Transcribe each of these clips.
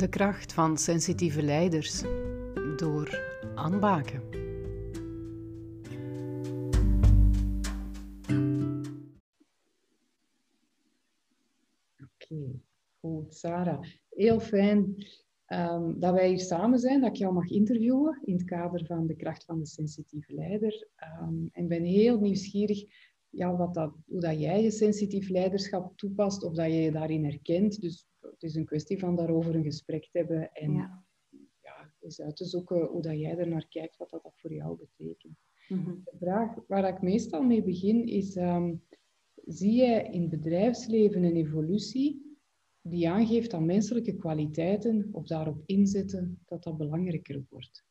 De kracht van sensitieve leiders door Anne Baken. Oké, goed. Sarah, heel fijn um, dat wij hier samen zijn, dat ik jou mag interviewen in het kader van de kracht van de sensitieve leider. Um, en ben heel nieuwsgierig ja, wat dat, hoe dat jij je sensitief leiderschap toepast of dat je je daarin herkent. Dus het is een kwestie van daarover een gesprek te hebben en ja. ja eens uit te zoeken hoe dat jij er naar kijkt, wat dat, voor jou betekent. Mhm. De vraag waar ik meestal mee begin is, um, zie jij in het bedrijfsleven een evolutie die aangeeft dat menselijke kwaliteiten of daarop inzetten, dat dat belangrijker wordt?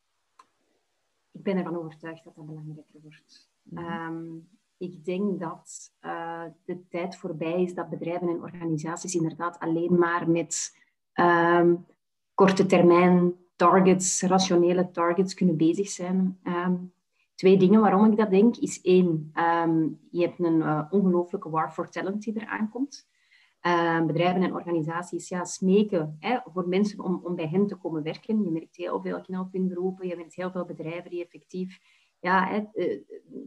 Ik ben ervan overtuigd dat dat belangrijker wordt. Mm ik denk dat uh, de tijd voorbij is dat bedrijven en organisaties inderdaad alleen maar met um, korte termijn targets, rationele targets kunnen bezig zijn. Um, twee dingen waarom ik dat denk, is één, um, je hebt een uh, ongelooflijke war for talent die eraan komt. bedrijven en organisaties ja, smeken hè, voor mensen om, om bij hen te komen werken. Je merkt heel veel knelpuntberoepen, je merkt heel veel bedrijven die effectief ja, eh,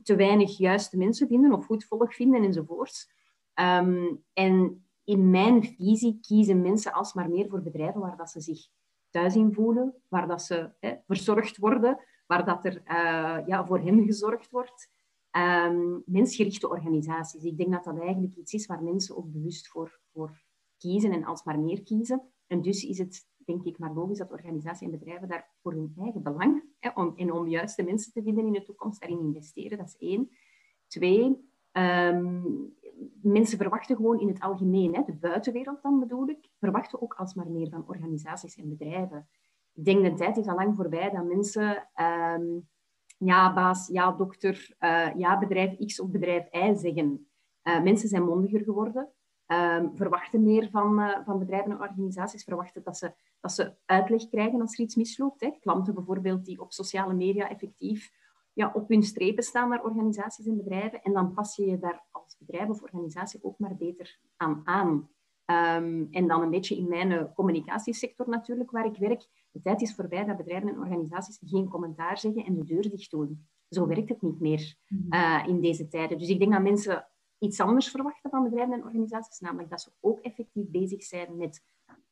te weinig juiste mensen vinden of goed volk vinden enzovoorts. Um, en in mijn visie kiezen mensen alsmaar meer voor bedrijven waar dat ze zich thuis in voelen, waar dat ze hè, verzorgd worden, waar dat er uh, ja, voor hen gezorgd wordt. Um, mensgerichte organisaties. Ik denk dat dat eigenlijk iets is waar mensen ook bewust voor, voor kiezen en alsmaar meer kiezen. En dus is het denk ik maar logisch dat organisaties en bedrijven daar voor hun eigen belang hè, om, en om juiste mensen te vinden in de toekomst daarin investeren. Dat is één. Twee, ehm, mensen verwachten gewoon in het algemeen, hè, de buitenwereld dan bedoel ik, verwachten ook alsmaar meer van organisaties en bedrijven. Ik denk de tijd is al lang voorbij dat mensen ehm, ja baas, ja dokter, uh, ja bedrijf X of bedrijf Y zeggen. Uh, mensen zijn mondiger geworden. Um, verwachten meer van, uh, van bedrijven en organisaties. Verwachten dat ze, dat ze uitleg krijgen als er iets misloopt. Hè. Klanten bijvoorbeeld die op sociale media effectief ja, op hun strepen staan naar organisaties en bedrijven. En dan pas je je daar als bedrijf of organisatie ook maar beter aan aan. Um, en dan een beetje in mijn uh, communicatiesector natuurlijk, waar ik werk. De tijd is voorbij dat bedrijven en organisaties geen commentaar zeggen en de deur dicht doen. Zo werkt het niet meer uh, in deze tijden. Dus ik denk dat mensen iets anders verwachten van bedrijven en organisaties, namelijk dat ze ook effectief bezig zijn met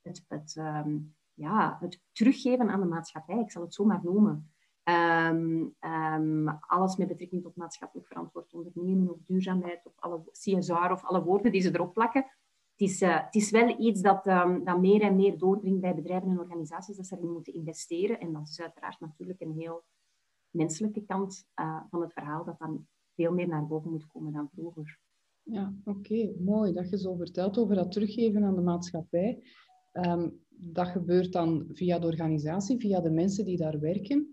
het, het, ehm, ja, het teruggeven aan de maatschappij, ik zal het zo maar noemen. Ehm, ehm, alles met betrekking tot maatschappelijk verantwoord ondernemen of duurzaamheid of alle CSR of alle woorden die ze erop plakken. Het is, uh, het is wel iets dat, dat meer en meer doordringt bij bedrijven en organisaties, dat ze erin moeten investeren. En dat is uiteraard natuurlijk een heel menselijke kant uh, van het verhaal, dat dan veel meer naar boven moet komen dan vroeger. Ja, oké, mooi dat je zo vertelt over dat teruggeven aan de maatschappij. Um, dat gebeurt dan via de organisatie, via de mensen die daar werken.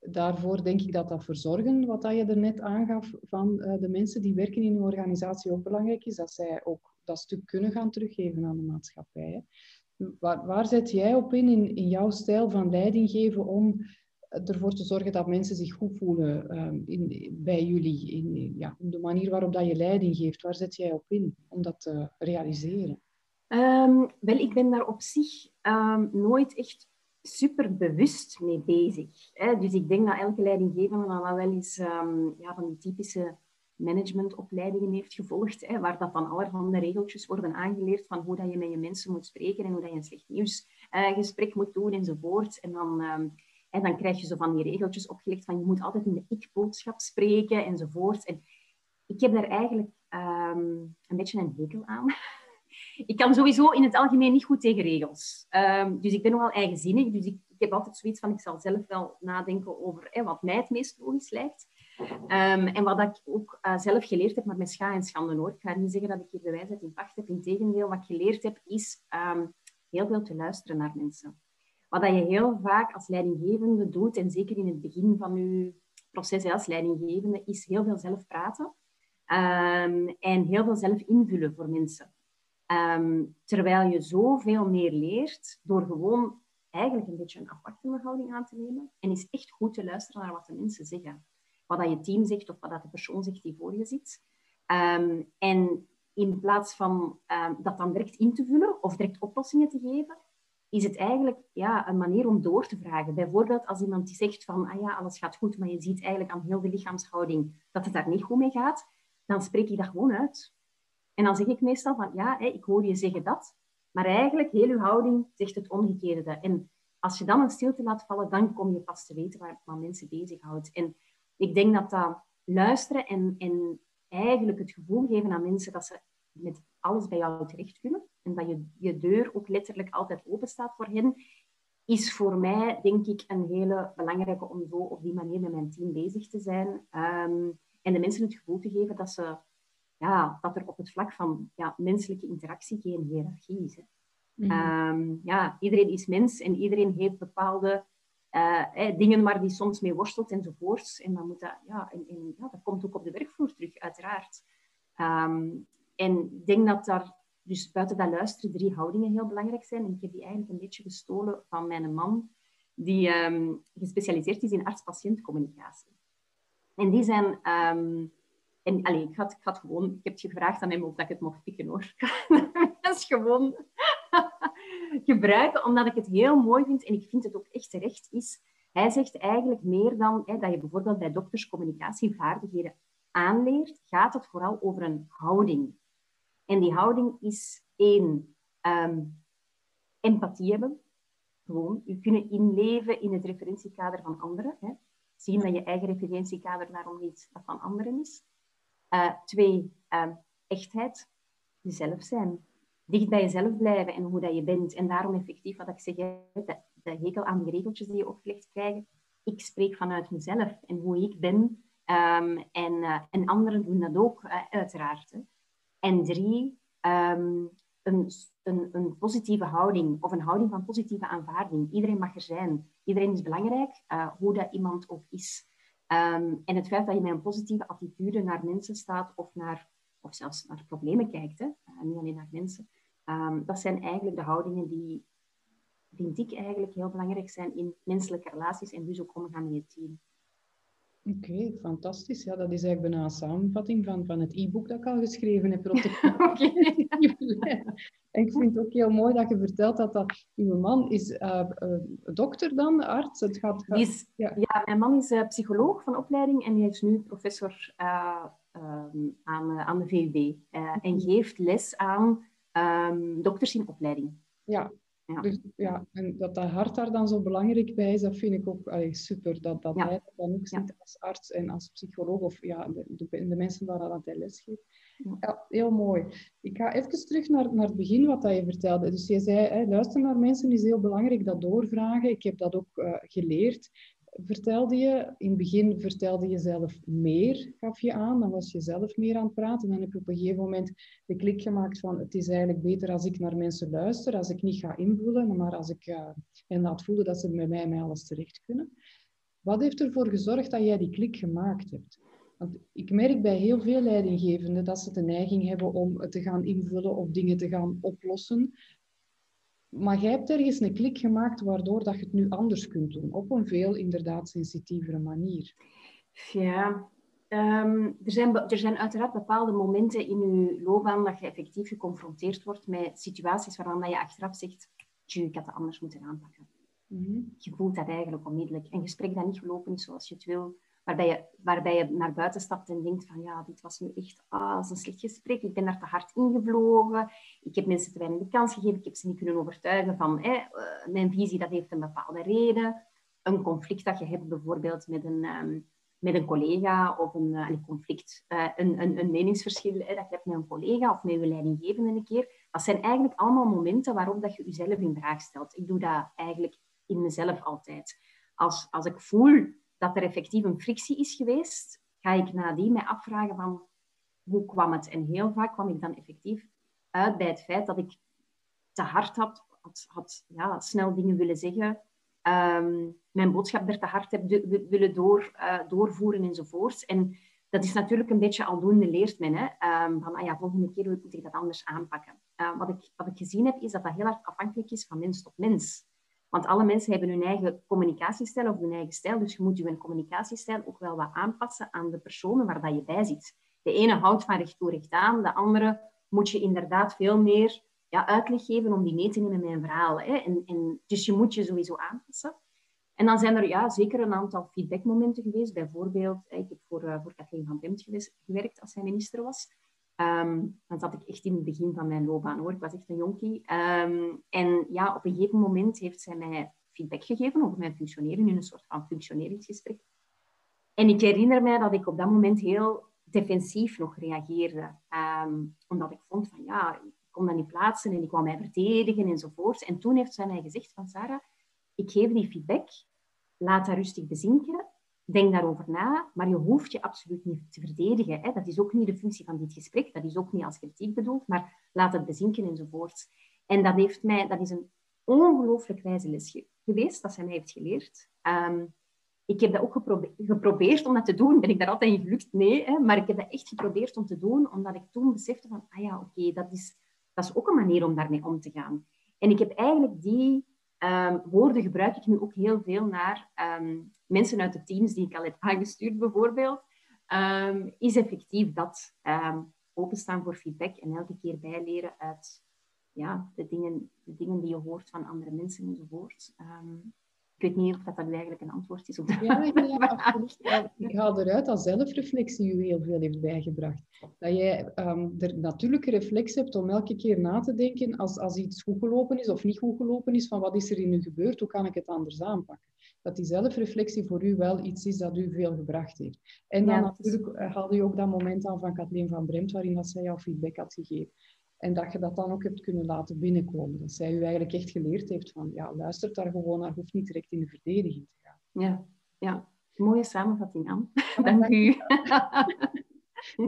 Daarvoor denk ik dat dat verzorgen, wat dat je er net aangaf, van uh, de mensen die werken in een organisatie ook belangrijk is, dat zij ook dat stuk kunnen gaan teruggeven aan de maatschappij. Waar, waar zet jij op in, in, jouw stijl van leiding geven om ervoor te zorgen dat mensen zich goed voelen um, in, bij jullie. In, ja, de manier waarop dat je leiding geeft, waar zet jij op in om dat te realiseren? Um, wel, ik ben daar op zich um, nooit echt super bewust mee bezig. Hè? Dus ik denk dat elke leidinggevende dan wel eens ja, van die typische managementopleidingen heeft gevolgd, hè, waar dat dan allerhande regeltjes worden aangeleerd van hoe dat je met je mensen moet spreken en hoe dat je een slecht nieuwsgesprek uh, moet doen enzovoort. En dan en dan krijg je zo van die regeltjes opgelegd van je moet altijd in de ik-boodschap spreken enzovoort. En ik heb daar eigenlijk een beetje een hekel aan. ik kan sowieso in het algemeen niet goed tegen regels. Um, dus ik ben nogal eigenzinnig. Dus ik, ik, heb altijd zoiets van, ik zal zelf wel nadenken over hè, wat mij het meest logisch lijkt. Um, en wat ik ook uh, zelf geleerd heb, maar met scha en schande hoor. Ik ga niet zeggen dat ik hier de wijsheid in pacht heb. Integendeel, wat ik geleerd heb, is heel veel te luisteren naar mensen. Wat je heel vaak als leidinggevende doet, en zeker in het begin van je proces als leidinggevende, is heel veel zelf praten en heel veel zelf invullen voor mensen. Um, terwijl je zoveel meer leert door gewoon eigenlijk een beetje een afwachtende houding aan te nemen en is echt goed te luisteren naar wat de mensen zeggen. Wat dat je team zegt of wat dat de persoon zegt die voor je zit. Um, en in plaats van dat dan direct in te vullen of direct oplossingen te geven, is het eigenlijk ja, een manier om door te vragen. Bijvoorbeeld als iemand die zegt van, ah ja, alles gaat goed, maar je ziet eigenlijk aan heel de lichaamshouding dat het daar niet goed mee gaat, dan spreek ik dat gewoon uit. En dan zeg ik meestal van, ja, ik hoor je zeggen dat, maar eigenlijk, heel uw houding zegt het omgekeerde. En als je dan een stilte laat vallen, dan kom je pas te weten waar, wat mensen bezighoudt. En ik denk dat dat luisteren en, en eigenlijk het gevoel geven aan mensen dat ze met alles bij jou terecht kunnen en dat je, je deur ook letterlijk altijd open staat voor hen, is voor mij, denk ik, een hele belangrijke om zo op die manier met mijn team bezig te zijn. Ehm, en de mensen het gevoel te geven dat, ze, ja, dat er op het vlak van ja, menselijke interactie geen hiërarchie is. Hè. Mhm. Ehm, ja, iedereen is mens en iedereen heeft bepaalde uh, dingen waar die soms mee worstelt enzovoorts. En, dan moet dat, ja, en, en ja, dat komt ook op de werkvloer terug, uiteraard. Ehm, en ik denk dat daar dus buiten dat luisteren drie houdingen heel belangrijk zijn. En ik heb die eigenlijk een beetje gestolen van mijn man, die ehm, gespecialiseerd is in arts-patiëntcommunicatie. En die zijn... Um, en ik, had, had gewoon... Ik heb het gevraagd aan hem of dat ik het mocht pikken, hoor. dat is gewoon gebruiken, omdat ik het heel mooi vind en ik vind het ook echt terecht is. Hij zegt eigenlijk meer dan hè, dat je bijvoorbeeld bij dokters communicatievaardigheden aanleert, gaat het vooral over een houding. En die houding is één, um, empathie hebben. Gewoon, je kunnen inleven in het referentiekader van anderen. Hè. Zien dat je eigen referentiekader daarom niet dat van anderen is. Uh, twee, um, echtheid. Jezelf zijn. Dicht bij jezelf blijven en hoe dat je bent. En daarom effectief, wat ik zeg, de, de hekel aan die regeltjes die je opgelegd krijgt. Ik spreek vanuit mezelf en hoe ik ben. Um, en, uh, en anderen doen dat ook, uh, uiteraard. En drie, um, een, een, een, positieve houding of een houding van positieve aanvaarding. Iedereen mag er zijn. Iedereen is belangrijk, hoe dat iemand ook is. Um, en het feit dat je met een positieve attitude naar mensen staat of, naar, of zelfs naar problemen kijkt, hè, uh, niet alleen naar mensen, um, dat zijn eigenlijk de houdingen die, vind ik, eigenlijk heel belangrijk zijn in menselijke relaties en dus ook omgaan met je team. Oké, fantastisch. Ja, dat is eigenlijk bijna een samenvatting van, van het e-book dat ik al geschreven heb. en ik vind het ook heel mooi dat je vertelt dat, dat uw man is uh, uh, dokter dan, arts. Het gaat, gaat... Is, ja. ja. mijn man is uh, psycholoog van opleiding en die is nu professor um, aan, aan de VUB. En mhm. geeft les aan um, dokters in opleiding. Ja, ja. Dus, ja, en dat dat hart daar dan zo belangrijk bij is, dat vind ik ook allee, super. Dat, dat hij dat dan ook ziet als arts en als psycholoog of ja, de, de, de mensen waar dat hij les geeft. Ja, heel mooi. Ik ga even terug naar, naar het begin wat je vertelde. Dus je zei, hè, luisteren naar mensen is heel belangrijk, dat doorvragen. Ik heb dat ook uh, geleerd vertelde je. In het begin vertelde je zelf meer, gaf je aan. Dan was je zelf meer aan het praten. Dan heb je op een gegeven moment de klik gemaakt van het is eigenlijk beter als ik naar mensen luister, als ik niet ga invullen, maar als ik uh, en laat voelen dat ze met mij, mij alles terecht kunnen. Wat heeft ervoor gezorgd dat jij die klik gemaakt hebt? Want ik merk bij heel veel leidinggevenden dat ze de neiging hebben om te gaan invullen of dingen te gaan oplossen. Maar jij hebt ergens een klik gemaakt waardoor dat je het nu anders kunt doen, op een veel inderdaad sensitievere manier. Ja, um, er, zijn, er zijn uiteraard bepaalde momenten in je loopbaan dat je effectief geconfronteerd wordt met situaties waarvan je achteraf zegt, ik had het anders moeten aanpakken. Mm Je voelt dat eigenlijk onmiddellijk. Een gesprek dat niet gelopen is zoals je het wil, waarbij je, waarbij je naar buiten stapt en denkt van ja, dit was nu echt ah, een slecht gesprek. Ik ben daar te hard ingevlogen. Ik heb mensen te weinig de kans gegeven. Ik heb ze niet kunnen overtuigen van eh, mijn visie, dat heeft een bepaalde reden. Een conflict dat je hebt bijvoorbeeld met een, um, met een collega of een, een conflict, uh, een, een, een, meningsverschil dat je hebt met een collega of met je leidinggevende een keer. Dat zijn eigenlijk allemaal momenten waarop dat je jezelf in vraag stelt. Ik doe dat eigenlijk in mezelf altijd. Als, als ik voel dat er effectief een frictie is geweest, ga ik nadien mij afvragen van hoe kwam het? En heel vaak kwam ik dan effectief uit bij het feit dat ik te hard had, had, ja, snel dingen willen zeggen, ehm, mijn boodschap er te hard heb willen door, uh, doorvoeren enzovoorts. En dat is natuurlijk een beetje aldoende leert men. Hè? Um, van, ah ja, volgende keer moet ik dat anders aanpakken. Uh, wat, ik, wat ik gezien heb, is dat dat heel erg afhankelijk is van mens tot mens. Want alle mensen hebben hun eigen communicatiestijl of hun eigen stijl. Dus je moet je communicatiestijl ook wel wat aanpassen aan de personen waar dat je bij zit. De ene houdt van recht toe recht aan, de andere moet je inderdaad veel meer ja, uitleg geven om die mee te nemen in mijn verhaal. Hè. En, en, dus je moet je sowieso aanpassen. En dan zijn er ja, zeker een aantal feedbackmomenten geweest. Bijvoorbeeld, ik heb voor, uh, voor Kathleen van Bemt gewerkt als zij minister was. Um, dan zat ik echt in het begin van mijn loopbaan hoor. Ik was echt een jonkie. Ehm, en ja, op een gegeven moment heeft zij mij feedback gegeven over mijn functioneren in een soort van functioneringsgesprek. En ik herinner mij dat ik op dat moment heel defensief nog reageerde. Ehm, omdat ik vond van ja, ik kon dat niet plaatsen en ik wou mij verdedigen enzovoort. En toen heeft zij mij gezegd van Sarah, ik geef die feedback, laat dat rustig bezinken, denk daarover na, maar je hoeft je absoluut niet te verdedigen. Hè. Dat is ook niet de functie van dit gesprek, dat is ook niet als kritiek bedoeld, maar laat het bezinken enzovoort. En dat, heeft mij, dat is een ongelooflijk wijze les geweest dat zij mij heeft geleerd. Ehm, ik heb dat ook geprobeerd om dat te doen. Ben ik daar altijd in gelukt? Nee. Hè? Maar ik heb dat echt geprobeerd om te doen, omdat ik toen besefte van, ah ja, oké, dat, is, dat is ook een manier om daarmee om te gaan. En ik heb eigenlijk die ehm, woorden gebruik ik nu ook heel veel naar ehm, mensen uit de teams die ik al heb aangestuurd, bijvoorbeeld. Um, is effectief dat openstaan voor feedback en elke keer bijleren uit ja, de, dingen, de dingen die je hoort van andere mensen enzovoort. Ik weet niet of dat, eigenlijk een antwoord is op de ja. Ik haal eruit dat zelfreflectie u heel veel heeft bijgebracht. Dat jij um, de natuurlijke reflex hebt om elke keer na te denken als, als iets goed gelopen is of niet goed gelopen is, van wat is er in u gebeurd, hoe kan ik het anders aanpakken. Dat die zelfreflectie voor u wel iets is dat u veel gebracht heeft. En dan natuurlijk is... haalde je ook dat moment aan van Kathleen van Bremt, waarin dat zij jouw feedback had gegeven. En dat je dat dan ook hebt kunnen laten binnenkomen. Dat zij u eigenlijk echt geleerd heeft van, ja, luister daar gewoon naar, hoeft niet direct in de verdediging te gaan. Ja, ja. mooie samenvatting aan. Dank u.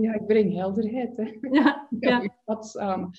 ja, ik breng helderheid. Hè. Ja, ja. Samen.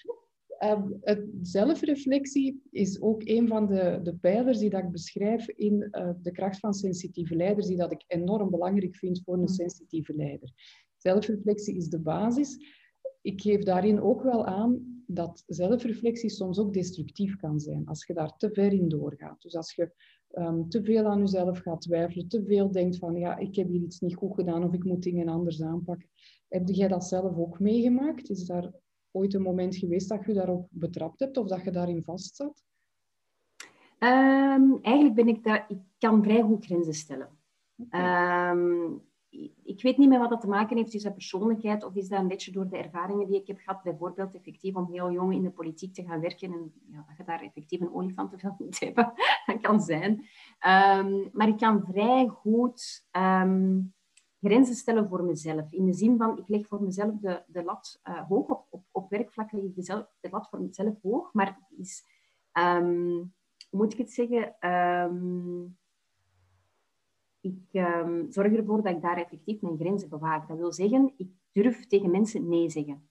Um, het zelfreflectie is ook een van de, de pijlers die dat ik beschrijf in uh, de kracht van sensitieve leiders, die dat ik enorm belangrijk vind voor een mm. sensitieve leider. Zelfreflectie is de basis ik geef daarin ook wel aan dat zelfreflectie soms ook destructief kan zijn als je daar te ver in doorgaat. Dus als je um, te veel aan jezelf gaat twijfelen, te veel denkt van ja, ik heb hier iets niet goed gedaan of ik moet dingen anders aanpakken. Heb jij dat zelf ook meegemaakt? Is daar ooit een moment geweest dat je daarop betrapt hebt of dat je daarin vastzat? Um, eigenlijk ben ik daar, ik kan vrij goed grenzen stellen. Ehm, ik weet niet meer wat dat te maken heeft. Is dat persoonlijkheid of is dat een beetje door de ervaringen die ik heb gehad? Bijvoorbeeld effectief om heel jong in de politiek te gaan werken en ja, dat je daar effectief een olifantenveld moet hebben. Dat kan zijn. Um, maar ik kan vrij goed um, grenzen stellen voor mezelf. In de zin van, ik leg voor mezelf de, de lat uh, hoog. Op, op, op werkvlak leg ik de, de lat voor mezelf hoog. Maar is, um, hoe moet ik het zeggen ik um, zorg ervoor dat ik daar effectief mijn grenzen bewaak. Dat wil zeggen, ik durf tegen mensen nee zeggen.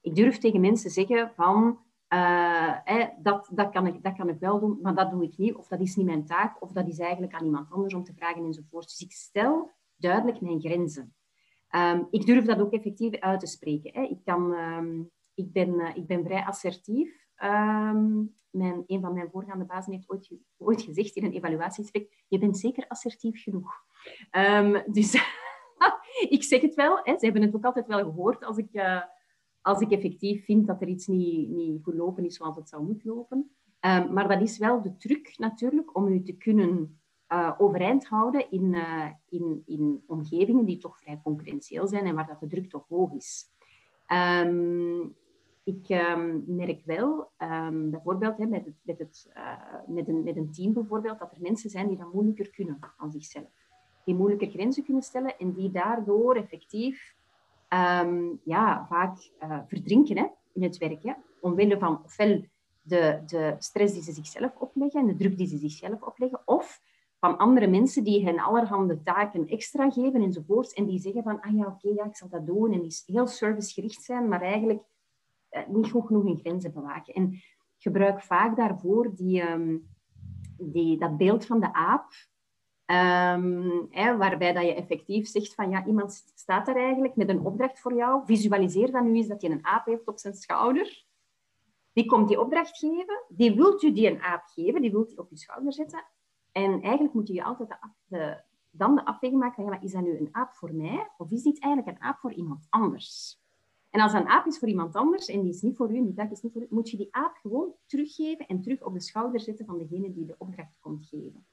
Ik durf tegen mensen zeggen van, uh, dat, dat, kan ik, dat kan ik wel doen, maar dat doe ik niet. Of dat is niet mijn taak, of dat is eigenlijk aan iemand anders om te vragen enzovoort. Dus ik stel duidelijk mijn grenzen. Um, ik durf dat ook effectief uit te spreken. Hè. Ik, kan, um, ik, ben, uh, ik ben vrij assertief. Um, mijn, een van mijn voorgaande bazen heeft ooit, ooit gezegd in een evaluatiegesprek, je bent zeker assertief genoeg. Um, dus ik zeg het wel, hè, ze hebben het ook altijd wel gehoord als ik, uh, als ik effectief vind dat er iets niet, niet goed lopen is zoals het zou moeten lopen. Um, maar dat is wel de truc natuurlijk om u te kunnen uh, overeind houden in, uh, in, in omgevingen die toch vrij concurrentieel zijn en waar dat de druk toch hoog is. Um, ik um, merk wel, um, bijvoorbeeld hè, met, het, met, het, uh, met, een, met een team bijvoorbeeld, dat er mensen zijn die dat moeilijker kunnen aan zichzelf. Die moeilijker grenzen kunnen stellen en die daardoor effectief um, ja, vaak uh, verdrinken hè, in het werk. Hè, omwille van ofwel de, de stress die ze zichzelf opleggen en de druk die ze zichzelf opleggen, of van andere mensen die hen allerhande taken extra geven enzovoorts en die zeggen van, ah ja, oké, ja, ik zal dat doen en die heel servicegericht zijn, maar eigenlijk eh, niet goed genoeg in grenzen bewaken. En gebruik vaak daarvoor die, um, die, dat beeld van de aap, um, hè, waarbij dat je effectief zegt van ja, iemand staat er eigenlijk met een opdracht voor jou. Visualiseer dan nu eens dat je een aap heeft op zijn schouder. Die komt die opdracht geven, die wilt u die een aap geven, die wilt u op je schouder zetten. En eigenlijk moet je je altijd de, dan de afweging maken van maar is dat nu een aap voor mij of is dit eigenlijk een aap voor iemand anders? En als een aap is voor iemand anders en die is niet voor u, die taak is niet voor u, moet je die aap gewoon teruggeven en terug op de schouder zetten van degene die de opdracht komt geven.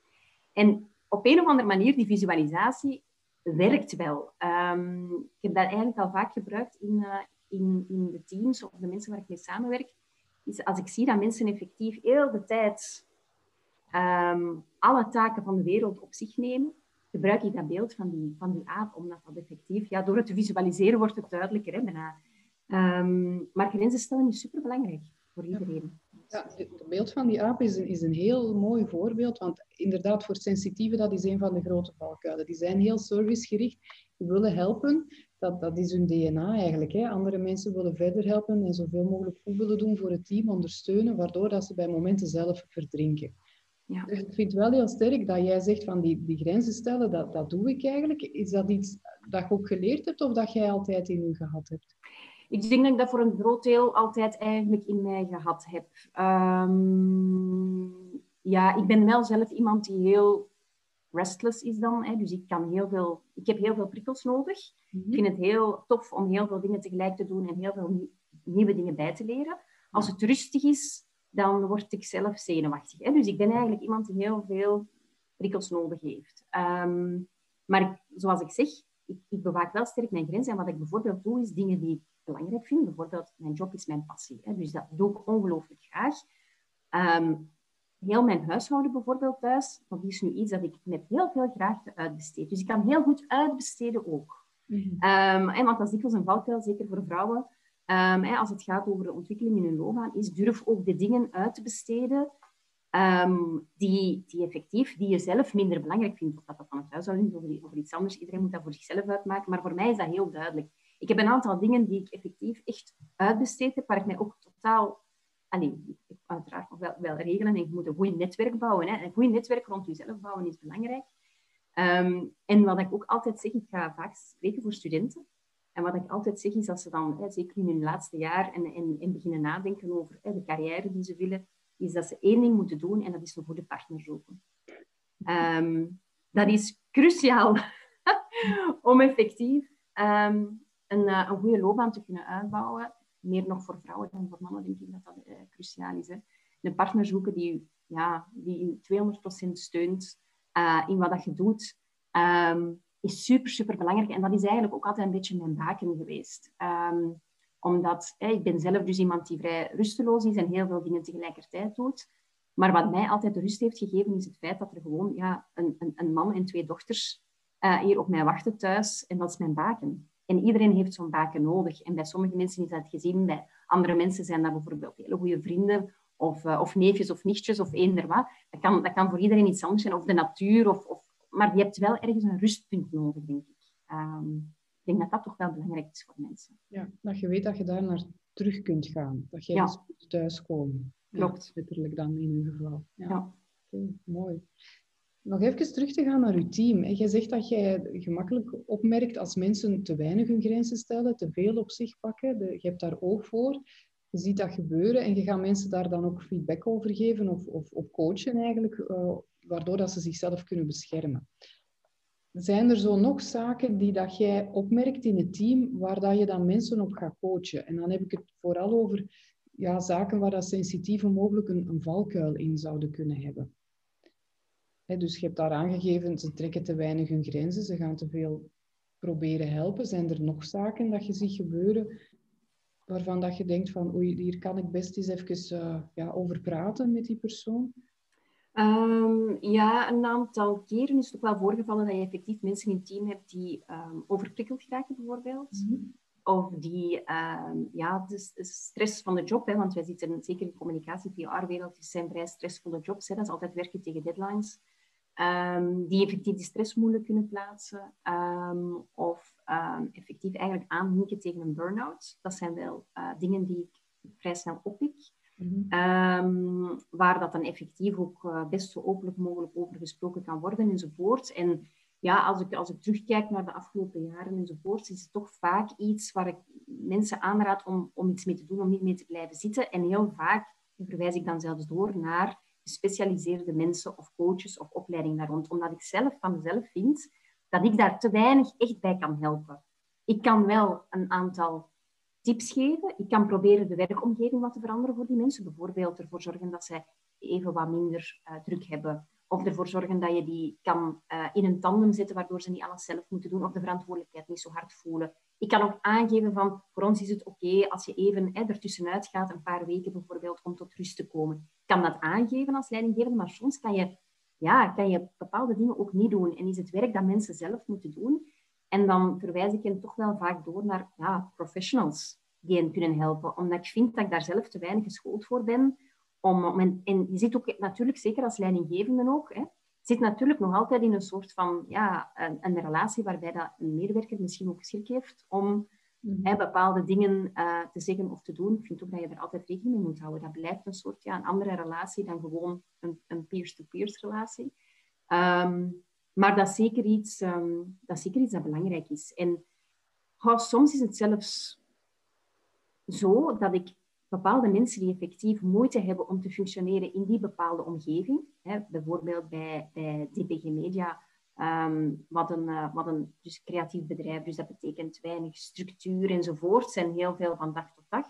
En op een of andere manier, die visualisatie werkt wel. Um, ik heb dat eigenlijk al vaak gebruikt in, uh, in, in de teams of de mensen waar ik mee samenwerk. Als ik zie dat mensen effectief heel de tijd um, alle taken van de wereld op zich nemen, gebruik ik dat beeld van die, van die aap, omdat dat effectief, ja, door het te visualiseren wordt het duidelijker. Hè, bijna. Um, maar grenzen stellen is superbelangrijk voor iedereen. Ja, het beeld van die aap is een, is een heel mooi voorbeeld, want inderdaad, voor sensitieven, dat is een van de grote valkuilen. Die zijn heel servicegericht, die willen helpen, dat, dat is hun DNA eigenlijk. Hè. Andere mensen willen verder helpen en zoveel mogelijk goed willen doen voor het team, ondersteunen, waardoor dat ze bij momenten zelf verdrinken. Ja. Dus ik vind het wel heel sterk dat jij zegt van die, die grenzen stellen, dat, dat doe ik eigenlijk. Is dat iets dat je ook geleerd hebt of dat jij altijd in je gehad hebt? Ik denk dat ik dat voor een groot deel altijd eigenlijk in mij gehad heb. Um, ja, ik ben wel zelf iemand die heel restless is dan. Hè. Dus ik, kan heel veel, ik heb heel veel prikkels nodig. Mhm. Ik vind het heel tof om heel veel dingen tegelijk te doen en heel veel nieuwe dingen bij te leren. Als het rustig is, dan word ik zelf zenuwachtig. Hè? Dus ik ben eigenlijk iemand die heel veel prikkels nodig heeft. Ehm, maar zoals ik zeg, ik, ik, bewaak wel sterk mijn grenzen. En wat ik bijvoorbeeld doe, is dingen die ik belangrijk vind. Bijvoorbeeld, mijn job is mijn passie. Hè? Dus dat doe ik ongelooflijk graag. Um, heel mijn huishouden bijvoorbeeld thuis, dat is nu iets dat ik met heel veel graag uitbesteed. Dus ik kan heel goed uitbesteden ook. Mm -hmm. um, want dat is dikwijls een valkuil, zeker voor vrouwen. Um, als het gaat over de ontwikkeling in hun loopbaan, is durf ook de dingen uit te besteden um, die, die effectief, die je zelf minder belangrijk vindt. Of dat dat van het huishouden is of, of iets anders. Iedereen moet dat voor zichzelf uitmaken. Maar voor mij is dat heel duidelijk. Ik heb een aantal dingen die ik effectief echt uitbesteed heb, waar ik mij ook totaal... Allee, ik uiteraard nog wel, wel regelen en je moet een goed netwerk bouwen. Hè. Een goed netwerk rond jezelf bouwen is belangrijk. Um, en wat ik ook altijd zeg, ik ga vaak spreken voor studenten. En wat ik altijd zeg is, dat ze dan, hè, zeker in hun laatste jaar, en, en, en beginnen nadenken over hè, de carrière die ze willen, is dat ze één ding moeten doen en dat is een goede partner zoeken. Um, dat is cruciaal om effectief um, een, uh, een goede loopbaan te kunnen uitbouwen. Meer nog voor vrouwen dan voor mannen, denk ik dat dat uh, cruciaal is. Hè. Een partner zoeken die, ja, die u 200% steunt uh, in wat dat je doet. Um, is super, super belangrijk. En dat is eigenlijk ook altijd een beetje mijn baken geweest. Um, omdat ik ben zelf dus iemand die vrij rusteloos is en heel veel dingen tegelijkertijd doet. Maar wat mij altijd de rust heeft gegeven, is het feit dat er gewoon ja, een, een, een man en twee dochters uh, hier op mij wachten thuis. En dat is mijn baken. En iedereen heeft zo'n baken nodig. En bij sommige mensen is dat gezien, bij andere mensen zijn dat bijvoorbeeld hele goede vrienden of, uh, of neefjes of nichtjes of eender wat. Dat kan, dat kan voor iedereen iets anders zijn, of de natuur of, of maar je hebt wel ergens een rustpunt nodig, denk ik. Um, ik denk dat dat toch wel belangrijk is voor mensen. Ja, dat je weet dat je daar naar terug kunt gaan. Dat je ja. thuis thuiskomen. Klopt. Ja, letterlijk dan in uw geval. Ja. ja. Okay, mooi. Nog even terug te gaan naar uw team. Je zegt dat jij gemakkelijk opmerkt als mensen te weinig hun grenzen stellen, te veel op zich pakken. je hebt daar oog voor. Je ziet dat gebeuren en je gaat mensen daar dan ook feedback over geven of, of, coachen eigenlijk, uh, waardoor dat ze zichzelf kunnen beschermen. Zijn er zo nog zaken die dat jij opmerkt in het team waar dat je dan mensen op gaat coachen? En dan heb ik het vooral over ja, zaken waar dat sensitieven mogelijk een, een valkuil in zouden kunnen hebben. Dus je hebt daar aangegeven, ze trekken te weinig hun grenzen, ze gaan te veel proberen helpen. Zijn er nog zaken dat je ziet gebeuren waarvan dat je denkt van oei, hier kan ik best eens even uh, ja, over praten met die persoon? Um, ja, een aantal keren is het ook wel voorgevallen dat je effectief mensen in het team hebt die um, overprikkeld geraken bijvoorbeeld. Mm -hmm. Of die, um, ja, de, stress van de job, hè, want wij zitten zeker in de communicatie, PR-wereld, zijn vrij stressvolle jobs. Hè, dat is altijd werken tegen deadlines. Die effectief die stress moeilijk kunnen plaatsen. of effectief eigenlijk aanhinken tegen een burn-out. Dat zijn wel uh, dingen die ik vrij snel oppik. Um, waar dat dan effectief ook uh, best zo openlijk mogelijk over gesproken kan worden enzovoort. En ja, als ik, als ik terugkijk naar de afgelopen jaren enzovoort, is het toch vaak iets waar ik mensen aanraad om, om iets mee te doen, om niet mee te blijven zitten. En heel vaak verwijs ik dan zelfs door naar gespecialiseerde mensen of coaches of opleiding daar rond. Omdat ik zelf van mezelf vind dat ik daar te weinig echt bij kan helpen. Ik kan wel een aantal tips geven. Ik kan proberen de werkomgeving wat te veranderen voor die mensen. Bijvoorbeeld ervoor zorgen dat zij even wat minder uh, druk hebben. Of ervoor zorgen dat je die kan uh, in een tandem zetten, waardoor ze niet alles zelf moeten doen. Of de verantwoordelijkheid niet zo hard voelen. Ik kan ook aangeven van, voor ons is het oké als je even hè, ertussenuit gaat, een paar weken bijvoorbeeld, om tot rust te komen. Ik kan dat aangeven als leidinggevende, maar soms kan je, ja, kan je bepaalde dingen ook niet doen. En is het werk dat mensen zelf moeten doen. En dan verwijs ik hen toch wel vaak door naar ja, professionals die hen kunnen helpen. Omdat ik vind dat ik daar zelf te weinig geschoold voor ben. Om, en, je zit ook natuurlijk, zeker als leidinggevende ook, hè, zit natuurlijk nog altijd in een soort van ja, een, een relatie waarbij dat een medewerker misschien ook schrik heeft om mm hè, bepaalde dingen uh, te zeggen of te doen. Ik vind ook dat je er altijd rekening mee moet houden. Dat blijft een soort ja, een andere relatie dan gewoon een, peer-to-peers relatie. Um, maar dat is zeker iets, um, dat, is zeker iets dat belangrijk is. En oh, soms is het zelfs zo dat ik bepaalde mensen die effectief moeite hebben om te functioneren in die bepaalde omgeving, hè, bijvoorbeeld bij, bij DPG Media, um, wat een, uh, wat een dus creatief bedrijf, dus dat betekent weinig structuur enzovoort, en heel veel van dag tot dag,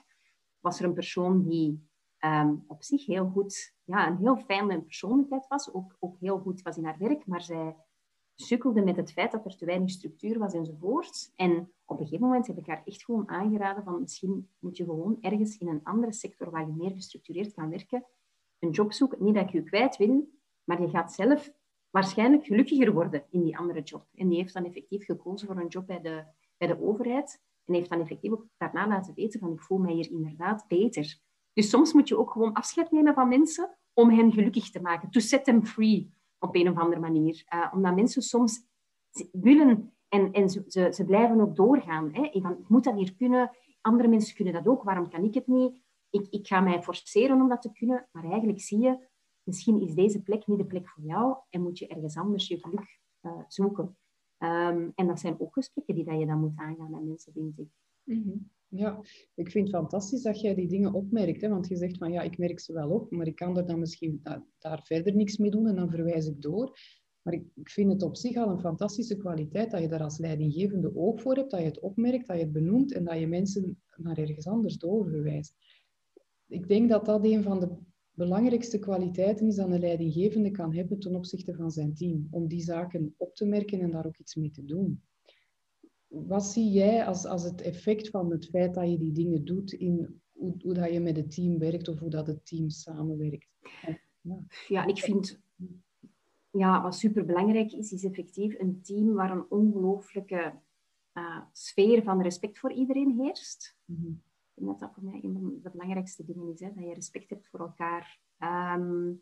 was er een persoon die um, op zich heel goed, ja, een heel fijne persoonlijkheid was, ook, ook heel goed was in haar werk, maar zij sukkelde met het feit dat er te weinig structuur was enzovoort. En op een gegeven moment heb ik haar echt gewoon aangeraden van misschien moet je gewoon ergens in een andere sector waar je meer gestructureerd kan werken, een job zoeken. Niet dat ik je kwijt wil, maar je gaat zelf waarschijnlijk gelukkiger worden in die andere job. En die heeft dan effectief gekozen voor een job bij de, bij de overheid en heeft dan effectief ook daarna laten weten van ik voel mij hier inderdaad beter. Dus soms moet je ook gewoon afscheid nemen van mensen om hen gelukkig te maken. To set them free op een of andere manier. Uh, omdat mensen soms willen en, en ze, ze, blijven ook doorgaan. Hè? Van, ik moet dat hier kunnen, andere mensen kunnen dat ook, waarom kan ik het niet? Ik, ik ga mij forceren om dat te kunnen, maar eigenlijk zie je, misschien is deze plek niet de plek voor jou en moet je ergens anders je geluk uh, zoeken. Um, en dat zijn ook gesprekken die dat je dan moet aangaan met mensen, vind ik. -hmm. Ja, ik vind het fantastisch dat jij die dingen opmerkt. Hè? Want je zegt van ja, ik merk ze wel op, maar ik kan er dan misschien daar verder niks mee doen en dan verwijs ik door. Maar ik, ik vind het op zich al een fantastische kwaliteit dat je daar als leidinggevende oog voor hebt, dat je het opmerkt, dat je het benoemt en dat je mensen naar ergens anders doorverwijst. Ik denk dat dat een van de belangrijkste kwaliteiten is dat een leidinggevende kan hebben ten opzichte van zijn team. Om die zaken op te merken en daar ook iets mee te doen wat zie jij als, als het effect van het feit dat je die dingen doet in hoe, hoe dat je met het team werkt of hoe dat het team samenwerkt? Ja, ja ik vind... Ja, wat superbelangrijk is, is effectief een team waar een ongelooflijke uh, sfeer van respect voor iedereen heerst. Mm -hmm. Ik denk dat dat voor mij een van de belangrijkste dingen is, hè, dat je respect hebt voor elkaar. Um,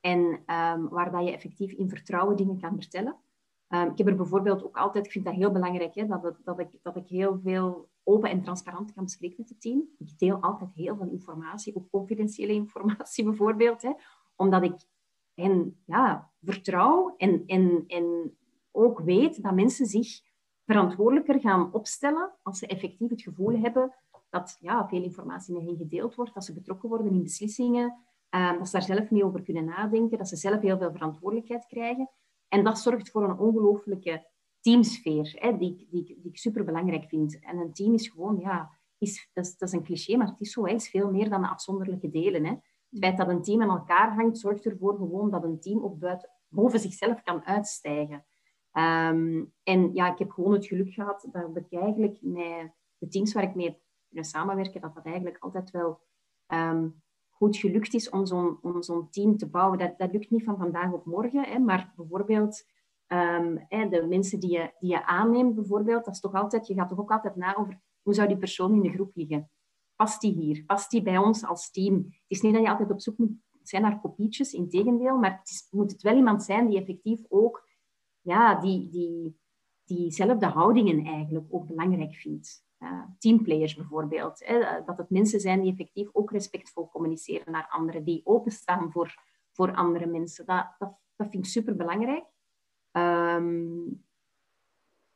en um, waar dat je effectief in vertrouwen dingen kan vertellen. Um, ik heb er bijvoorbeeld ook altijd, ik vind dat heel belangrijk, hè, dat, dat, ik, dat ik heel veel open en transparant kan bespreken met het team. Ik deel altijd heel veel informatie, ook confidentiële informatie bijvoorbeeld, hè, omdat ik hen ja, vertrouw en, en, en ook weet dat mensen zich verantwoordelijker gaan opstellen als ze effectief het gevoel hebben dat ja, veel informatie met hen gedeeld wordt, dat ze betrokken worden in beslissingen, uh, dat ze daar zelf mee over kunnen nadenken, dat ze zelf heel veel verantwoordelijkheid krijgen. En dat zorgt voor een ongelooflijke teamsfeer, hè, die, die, die ik super belangrijk vind. En een team is gewoon, ja, is, dat, is, een cliché, maar het is zo, veel meer dan de afzonderlijke delen. Hè. Het feit dat een team aan elkaar hangt, zorgt ervoor gewoon dat een team ook buiten, boven zichzelf kan uitstijgen. Um, en ja, ik heb gewoon het geluk gehad dat ik eigenlijk met de teams waar ik mee samenwerken, dat dat eigenlijk altijd wel um, goed gelukt is om zo'n, om zo'n team te bouwen. Dat, dat lukt niet van vandaag op morgen, hè, maar bijvoorbeeld um, hè, de mensen die je, die je aanneemt, bijvoorbeeld, dat is toch altijd, je gaat toch ook altijd na over hoe zou die persoon in de groep liggen. Past die hier? Past die bij ons als team? Het is niet dat je altijd op zoek moet zijn naar kopietjes, in tegendeel, maar het is, moet het wel iemand zijn die effectief ook ja, die, die, diezelfde houdingen eigenlijk ook belangrijk vindt teamplayers bijvoorbeeld. Hè, eh, dat het mensen zijn die effectief ook respectvol communiceren naar anderen, die openstaan voor, voor andere mensen. Dat, dat, dat vind ik super belangrijk. Um,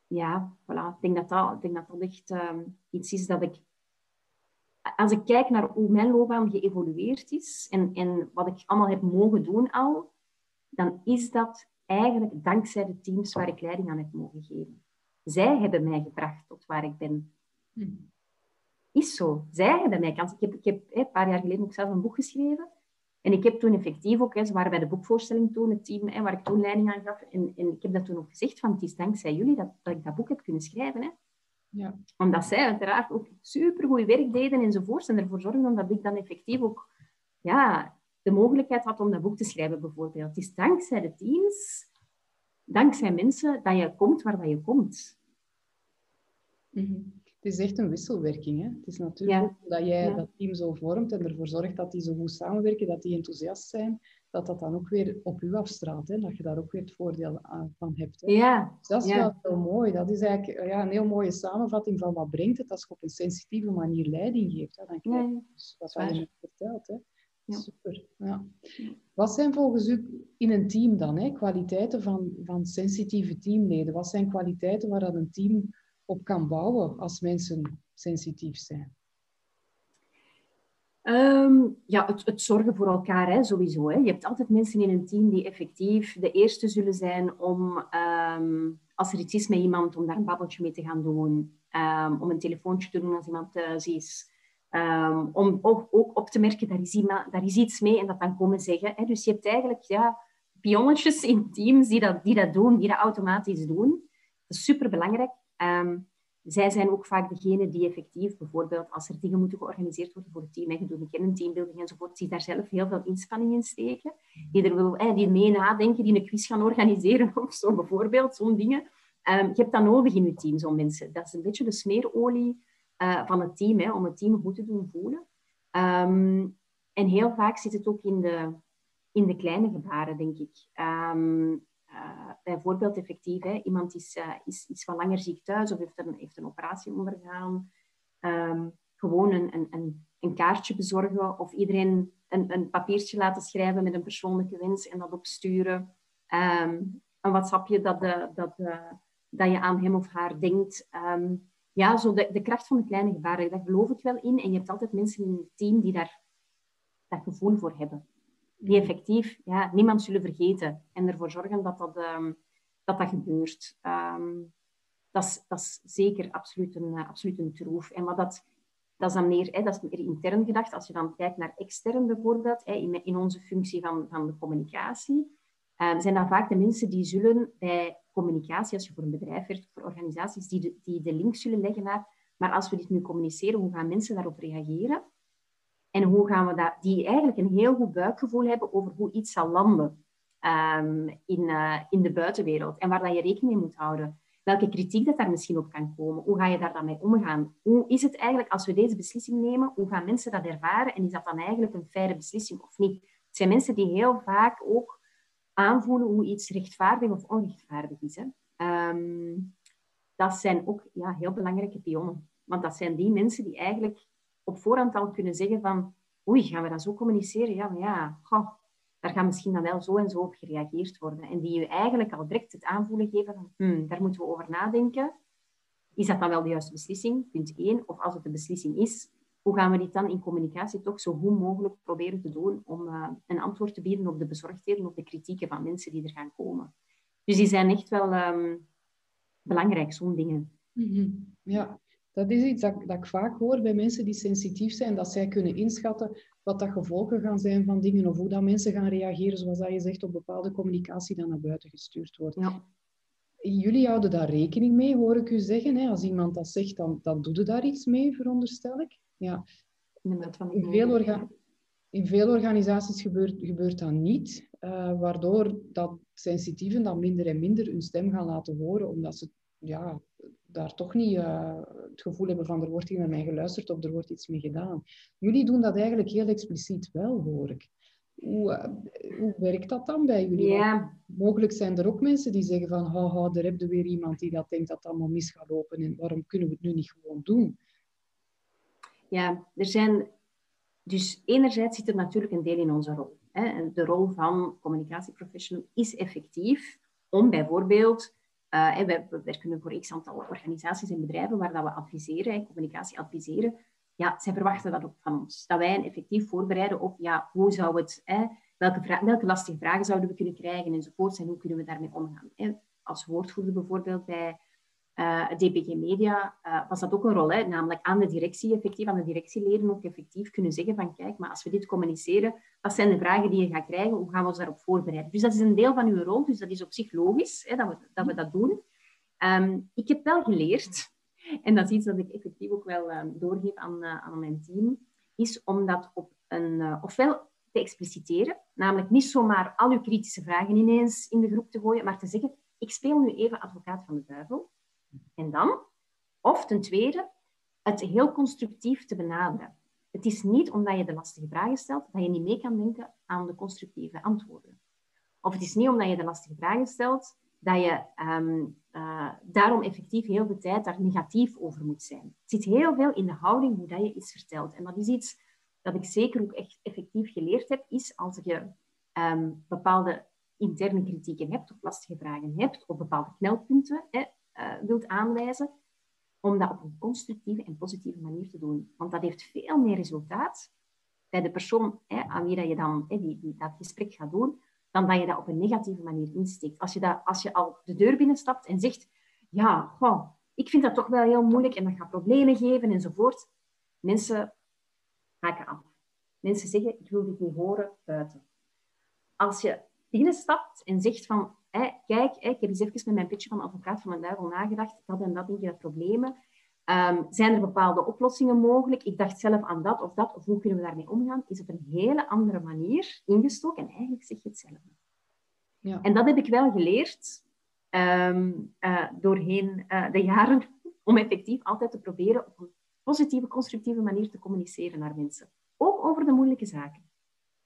ja, voilà. Ik denk dat dat, ik denk dat, dat echt um, iets is dat ik... Als ik kijk naar hoe mijn loopbaan geëvolueerd is en, en wat ik allemaal heb mogen doen al, dan is dat eigenlijk dankzij de teams waar ik leiding aan heb mogen geven. Zij hebben mij gebracht tot waar ik ben. Is zo. Zij hebben mij kans. Ik heb, ik heb een paar jaar geleden ook zelf een boek geschreven. En ik heb toen effectief ook, hè, ze waren bij de boekvoorstelling toen, het team hè, waar ik toen leiding aan gaf. En, en ik heb dat toen ook gezegd, van het is dankzij jullie dat, dat ik dat boek heb kunnen schrijven. Hè. Ja. Omdat zij uiteraard ook supergoed werk deden enzovoorts. En ervoor zorgden dat ik dan effectief ook ja, de mogelijkheid had om dat boek te schrijven, bijvoorbeeld. Het is dankzij de teams, dankzij mensen, dat je komt waar je komt. Mm Het is echt een wisselwerking. Hè? Het is natuurlijk dat jij dat team zo vormt en ervoor zorgt dat die zo goed samenwerken, dat die enthousiast zijn, dat dat dan ook weer op u afstraalt. Hè? Dat je daar ook weer het voordeel van hebt. Hè? Ja. Dus dat is wel heel mooi. Dat is eigenlijk ja, een heel mooie samenvatting van wat brengt het als je op een sensitieve manier leiding geeft. Hè? Dan krijg je dus wat je net vertelt. Hè? Ja. Super. Ja. Wat zijn volgens u in een team dan hè, kwaliteiten van, van sensitieve teamleden? Wat zijn kwaliteiten waar dat een team op kan bouwen als mensen sensitief zijn? Ehm, ja, het, het, zorgen voor elkaar hè, sowieso. Hè. Je hebt altijd mensen in een team die effectief de eerste zullen zijn om, ehm, als er iets is met iemand, om daar een babbeltje mee te gaan doen. Um, om een telefoontje te doen als iemand thuis is. Om ook, ook, op te merken, daar is, daar is iets mee en dat dan komen zeggen. Hè. Dus je hebt eigenlijk ja, pionnetjes in teams die dat, die dat doen, die dat automatisch doen. Dat is superbelangrijk. Um, zij zijn ook vaak degene die effectief, bijvoorbeeld als er dingen moeten georganiseerd worden voor het team, en je doet een teambuilding enzovoort, die daar zelf heel veel inspanning in steken. Die er wil, eh, die mee nadenken, die een quiz gaan organiseren of zo, bijvoorbeeld, zo'n dingen. Um, je hebt dat nodig in je team, zo'n mensen. Dat is een beetje de smeerolie uh, van het team, hè, om het team goed te doen voelen. Um, en heel vaak zit het ook in de, in de kleine gebaren, denk ik. Bijvoorbeeld effectief, hè, iemand is, uh, is, is wat langer ziek thuis of heeft een, heeft een operatie ondergaan. Um, gewoon een, een, een, kaartje bezorgen of iedereen een, een papiertje laten schrijven met een persoonlijke wens en dat opsturen. Um, een WhatsAppje dat, de, dat, dat je aan hem of haar denkt. Um, ja, zo de, de kracht van de kleine gebaren, daar geloof ik wel in. En je hebt altijd mensen in het team die daar dat gevoel voor hebben. Die effectief ja, niemand zullen vergeten. En ervoor zorgen dat dat, um, dat, dat gebeurt. Um, dat, is, dat is zeker absoluut een, uh, absoluut een troef. En wat dat, dat is dan meer, hè, dat is meer intern gedacht. Als je dan kijkt naar extern bijvoorbeeld, hè, in, in onze functie van, van de communicatie, um, zijn dat vaak de mensen die zullen bij communicatie, als je voor een bedrijf werkt, voor organisaties, die de, die de link zullen leggen naar, maar als we dit nu communiceren, hoe gaan mensen daarop reageren? En hoe gaan we dat, die eigenlijk een heel goed buikgevoel hebben over hoe iets zal landen um, in, uh, in de buitenwereld en waar dat je rekening mee moet houden. Welke kritiek dat daar misschien op kan komen. Hoe ga je daar dan mee omgaan? Hoe is het eigenlijk als we deze beslissing nemen? Hoe gaan mensen dat ervaren? En is dat dan eigenlijk een faire beslissing of niet? Het zijn mensen die heel vaak ook aanvoelen hoe iets rechtvaardig of onrechtvaardig is. Hè. Um, dat zijn ook ja, heel belangrijke pionnen. Want dat zijn die mensen die eigenlijk op voorhand al kunnen zeggen van oei, gaan we dat zo communiceren? Ja, maar ja, daar gaat misschien dan wel zo en zo op gereageerd worden. En die je eigenlijk al direct het aanvoelen geven van hmm, daar moeten we over nadenken. Is dat dan wel de juiste beslissing? Punt 1. Of als het de beslissing is, hoe gaan we dit dan in communicatie toch zo goed mogelijk proberen te doen om uh, een antwoord te bieden op de bezorgdheden, op de kritieken van mensen die er gaan komen. Dus die zijn echt wel um, belangrijk, zo'n dingen. Mm Ja, dat is iets dat, dat, ik vaak hoor bij mensen die sensitief zijn, dat zij kunnen inschatten wat dat gevolgen gaan zijn van dingen of hoe dat mensen gaan reageren, zoals dat je zegt, op bepaalde communicatie die naar buiten gestuurd wordt. Ja. Jullie houden daar rekening mee, hoor ik u zeggen. Hè? Als iemand dat zegt, dan, dan doe je daar iets mee, veronderstel ik. Ja. In veel, in veel organisaties gebeurt, gebeurt dat niet, uh, waardoor dat sensitieven dan minder en minder hun stem gaan laten horen, omdat ze ja, daar toch niet uh, het gevoel hebben van er wordt hier naar mij geluisterd of er wordt iets mee gedaan. Jullie doen dat eigenlijk heel expliciet wel, hoor ik. Hoe, uh, hoe werkt dat dan bij jullie? Ja. Mogelijk zijn er ook mensen die zeggen van, haha, er heb je weer iemand die dat denkt dat het allemaal mis gaat lopen en waarom kunnen we het nu niet gewoon doen? Ja, er zijn... Dus enerzijds zit er natuurlijk een deel in onze rol. Hè. De rol van communicatieprofessional is effectief om bijvoorbeeld... Uh, wij werken voor x aantal organisaties en bedrijven waar dat we adviseren, communicatie adviseren. Ja, zij verwachten dat ook van ons. Dat wij een effectief voorbereiden op ja, hoe zou het, hè, welke, welke lastige vragen zouden we kunnen krijgen enzovoort en hoe kunnen we daarmee omgaan. Als woordvoerder bijvoorbeeld bij uh, eh, DPG Media uh, was dat ook een rol. Hè? Namelijk aan de directie effectief, aan de directieleden ook effectief kunnen zeggen van kijk, maar als we dit communiceren, wat zijn de vragen die je gaat krijgen? Hoe gaan we ons daarop voorbereiden? Dus dat is een deel van uw rol, dus dat is op zich logisch hè, dat, we, dat doen. Um, ik heb wel geleerd, en dat is iets dat ik effectief ook wel um, doorgeef aan, uh, aan mijn team, is om dat op een, ofwel te expliciteren, namelijk niet zomaar al uw kritische vragen ineens in de groep te gooien, maar te zeggen, ik speel nu even advocaat van de duivel. En dan, of ten tweede, het heel constructief te benaderen. Het is niet omdat je de lastige vragen stelt dat je niet mee kan denken aan de constructieve antwoorden. Of het is niet omdat je de lastige vragen stelt dat je um, uh, daarom effectief heel de tijd daar negatief over moet zijn. Het zit heel veel in de houding hoe dat je iets vertelt. En dat is iets dat ik zeker ook echt effectief geleerd heb, is als je um, bepaalde interne kritieken hebt of lastige vragen hebt, of bepaalde knelpunten hè, uh, wilt aanwijzen, om dat op een constructieve en positieve manier te doen. Want dat heeft veel meer resultaat bij de persoon hè, aan wie dat je dan hè, die, dat gesprek gaat doen, dan dat je dat op een negatieve manier insteekt. Als je, dat, als je al de deur binnenstapt en zegt, ja, goh, ik vind dat toch wel heel moeilijk en dat gaat problemen geven enzovoort. Mensen haken af. Mensen zeggen, ik wil dit niet horen buiten. Als je binnenstapt en zegt van, kijk, ik heb eens even met mijn pitje van advocaat van mijn duivel nagedacht, dat en dat denk je dat problemen. Um, zijn er bepaalde oplossingen mogelijk? Ik dacht zelf aan dat of dat, of hoe kunnen we daarmee omgaan? Is op een hele andere manier ingestoken en eigenlijk zeg je hetzelfde. Ja. En dat heb ik wel geleerd um, uh, doorheen uh, de jaren, om effectief altijd te proberen op een positieve, constructieve manier te communiceren naar mensen. Ook over de moeilijke zaken.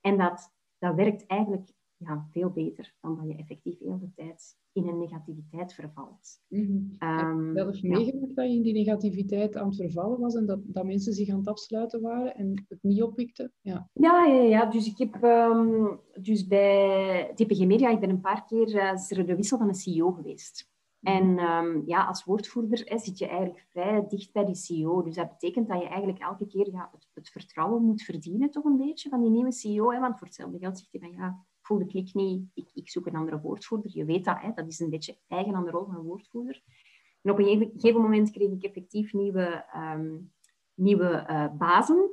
En dat, dat werkt eigenlijk ja, veel beter dan dat je effectief heel de tijd in een negativiteit vervalt. Mm -hmm. um, heb zelf meegemaakt dat je in die negativiteit aan het vervallen was en dat, dat mensen zich aan het afsluiten waren en het niet oppikten? Ja, ja, ja, ja. dus ik heb um, dus bij DPG Media, ik ben een paar keer uh, is er de wissel van een CEO geweest. Mhm. En um, ja, als woordvoerder hè, zit je eigenlijk vrij dicht bij die CEO. Dus dat betekent dat je eigenlijk elke keer ja, het, het vertrouwen moet verdienen, toch een beetje, van die nieuwe CEO. Hè? Want voor hetzelfde geld zegt hij van ja, voel de klik niet, ik, zoek een andere woordvoerder. Je weet dat, hè? dat is een beetje eigen aan de rol van een woordvoerder. En op een gegeven moment kreeg ik effectief nieuwe, um, nieuwe uh, bazen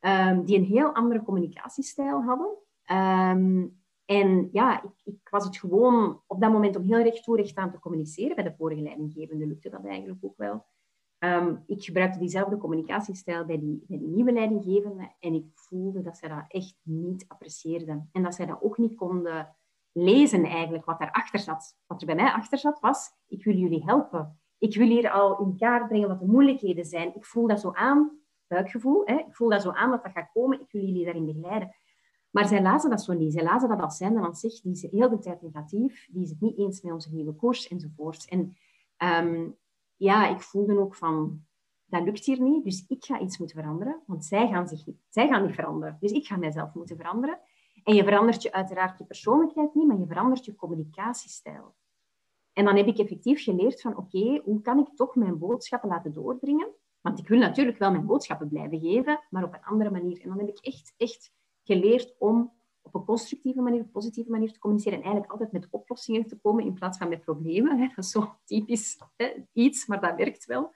um, die een heel andere communicatiestijl hadden. Um, en ja, ik, ik, was het gewoon op dat moment om heel recht toe recht aan te communiceren. Bij de vorige leidinggevende lukte dat eigenlijk ook wel. Ik gebruikte diezelfde communicatiestijl bij die, bij die nieuwe leidinggevende en ik dat zij dat echt niet apprecieerden. En dat zij dat ook niet konden lezen eigenlijk, wat daarachter zat. Wat er bij mij achter zat, was, ik wil jullie helpen. Ik wil hier al in kaart brengen wat de moeilijkheden zijn. Ik voel dat zo aan, buikgevoel, hè? ik voel dat zo aan dat dat gaat komen. Ik wil jullie daarin begeleiden. Maar zij lazen dat zo niet. Zij lazen dat als zijnde van zich, die is heel de tijd negatief, die is het niet eens met onze nieuwe koers enzovoort. En um, ja, ik voelde ook van, dat lukt hier niet, dus ik ga iets moeten veranderen, want zij gaan, zich niet, zij gaan niet veranderen. Dus ik ga mijzelf moeten veranderen. En je verandert je uiteraard je persoonlijkheid niet, maar je verandert je communicatiestijl. En dan heb ik effectief geleerd van, oké, hoe kan ik toch mijn boodschappen laten doordringen? Want ik wil natuurlijk wel mijn boodschappen blijven geven, maar op een andere manier. En dan heb ik echt, echt geleerd om op een constructieve manier, een positieve manier te communiceren en eigenlijk altijd met oplossingen te komen in plaats van met problemen. Dat is zo typisch iets, maar dat werkt wel.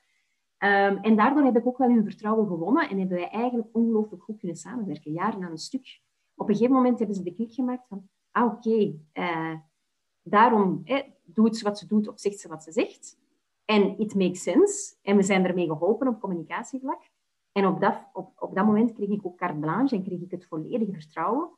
Um, en daardoor heb ik ook wel hun vertrouwen gewonnen en hebben wij eigenlijk ongelooflijk goed kunnen samenwerken, jaren aan een stuk. Op een gegeven moment hebben ze de klik gemaakt van, ah oké, uh, daarom doet ze wat ze doet of zegt ze wat ze zegt. En it makes sense. En we zijn ermee geholpen op communicatievlak. En op dat, op, op dat moment kreeg ik ook carte blanche en kreeg ik het volledige vertrouwen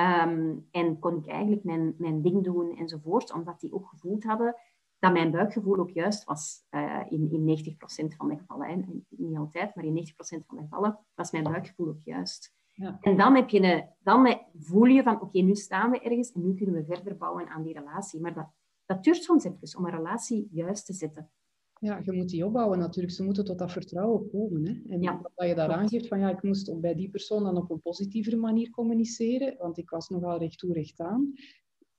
Um, en kon ik eigenlijk mijn, mijn ding doen enzovoort, omdat die ook gevoeld hadden dat mijn buikgevoel ook juist was uh, in, in 90% van de gevallen. Hè. Niet altijd, maar in 90% van de gevallen was mijn buikgevoel ook juist. Ja. En dan, heb je een, dan voel je van, oké, nu staan we ergens en nu kunnen we verder bouwen aan die relatie. Maar dat, dat duurt soms even om een relatie juist te zetten ja, je moet die opbouwen natuurlijk. Ze moeten tot dat vertrouwen komen. Hè? En ja, dat je daar aangeeft van ja, ik moest bij die persoon dan op een positievere manier communiceren, want ik was nogal recht toe, recht aan.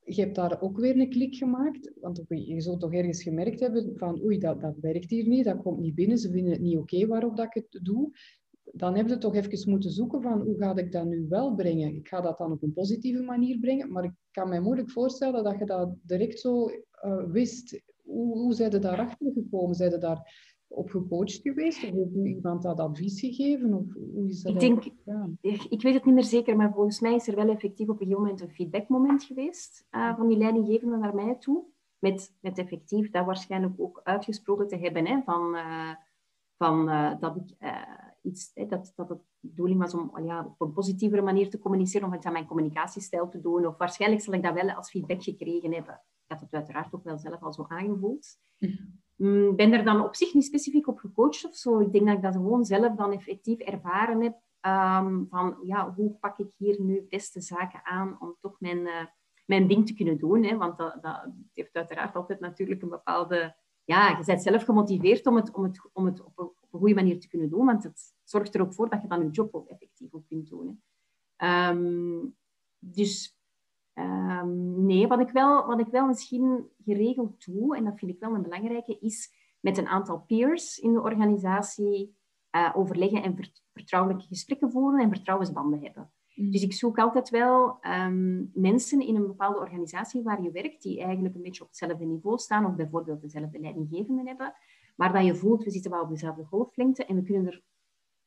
Je hebt daar ook weer een klik gemaakt, want je zult toch ergens gemerkt hebben van oei, dat, dat werkt hier niet, dat komt niet binnen, ze vinden het niet oké waarop dat ik het doe. Dan heb je toch even moeten zoeken van hoe ga ik dat nu wel brengen. Ik ga dat dan op een positieve manier brengen, maar ik kan me moeilijk voorstellen dat je dat direct zo uh, wist hoe, hoe zijn ze daarachter gekomen? Zijn ze daar op gecoacht geweest? Of heeft iemand dat advies gegeven? Of hoe is dat ik, denk, ik weet het niet meer zeker, maar volgens mij is er wel effectief op een gegeven moment een feedbackmoment geweest uh, van die leidinggevende naar mij toe. Met, met effectief dat waarschijnlijk ook uitgesproken te hebben, hè, van, uh, van uh, dat ik iets, hè, dat, dat het de bedoeling was om ja, op een positievere manier te communiceren, of iets aan mijn communicatiestijl te doen. Of waarschijnlijk zal ik dat wel als feedback gekregen hebben. Ik had het uiteraard ook wel zelf al zo aangevoeld. Mhm. Mm, ben er dan op zich niet specifiek op gecoacht of zo. Ik denk dat ik dat gewoon zelf dan effectief ervaren heb. Um, van ja, hoe pak ik hier nu beste zaken aan om toch mijn, uh, mijn ding te kunnen doen. Hè? Want dat, dat heeft uiteraard altijd natuurlijk een bepaalde... Ja, je bent zelf gemotiveerd om het, om het, om het op, een, op een goede manier te kunnen doen. Want het zorgt er ook voor dat je dan je job ook effectief op kunt doen. Hè? Um, dus Um, nee, wat ik, wel, wat ik wel misschien geregeld doe, en dat vind ik wel een belangrijke, is met een aantal peers in de organisatie uh, overleggen en vertrouwelijke gesprekken voeren en vertrouwensbanden hebben. Mm. Dus ik zoek altijd wel um, mensen in een bepaalde organisatie waar je werkt, die eigenlijk een beetje op hetzelfde niveau staan, of bijvoorbeeld dezelfde leidinggevenden hebben, maar dat je voelt, we zitten wel op dezelfde golflengte en we kunnen er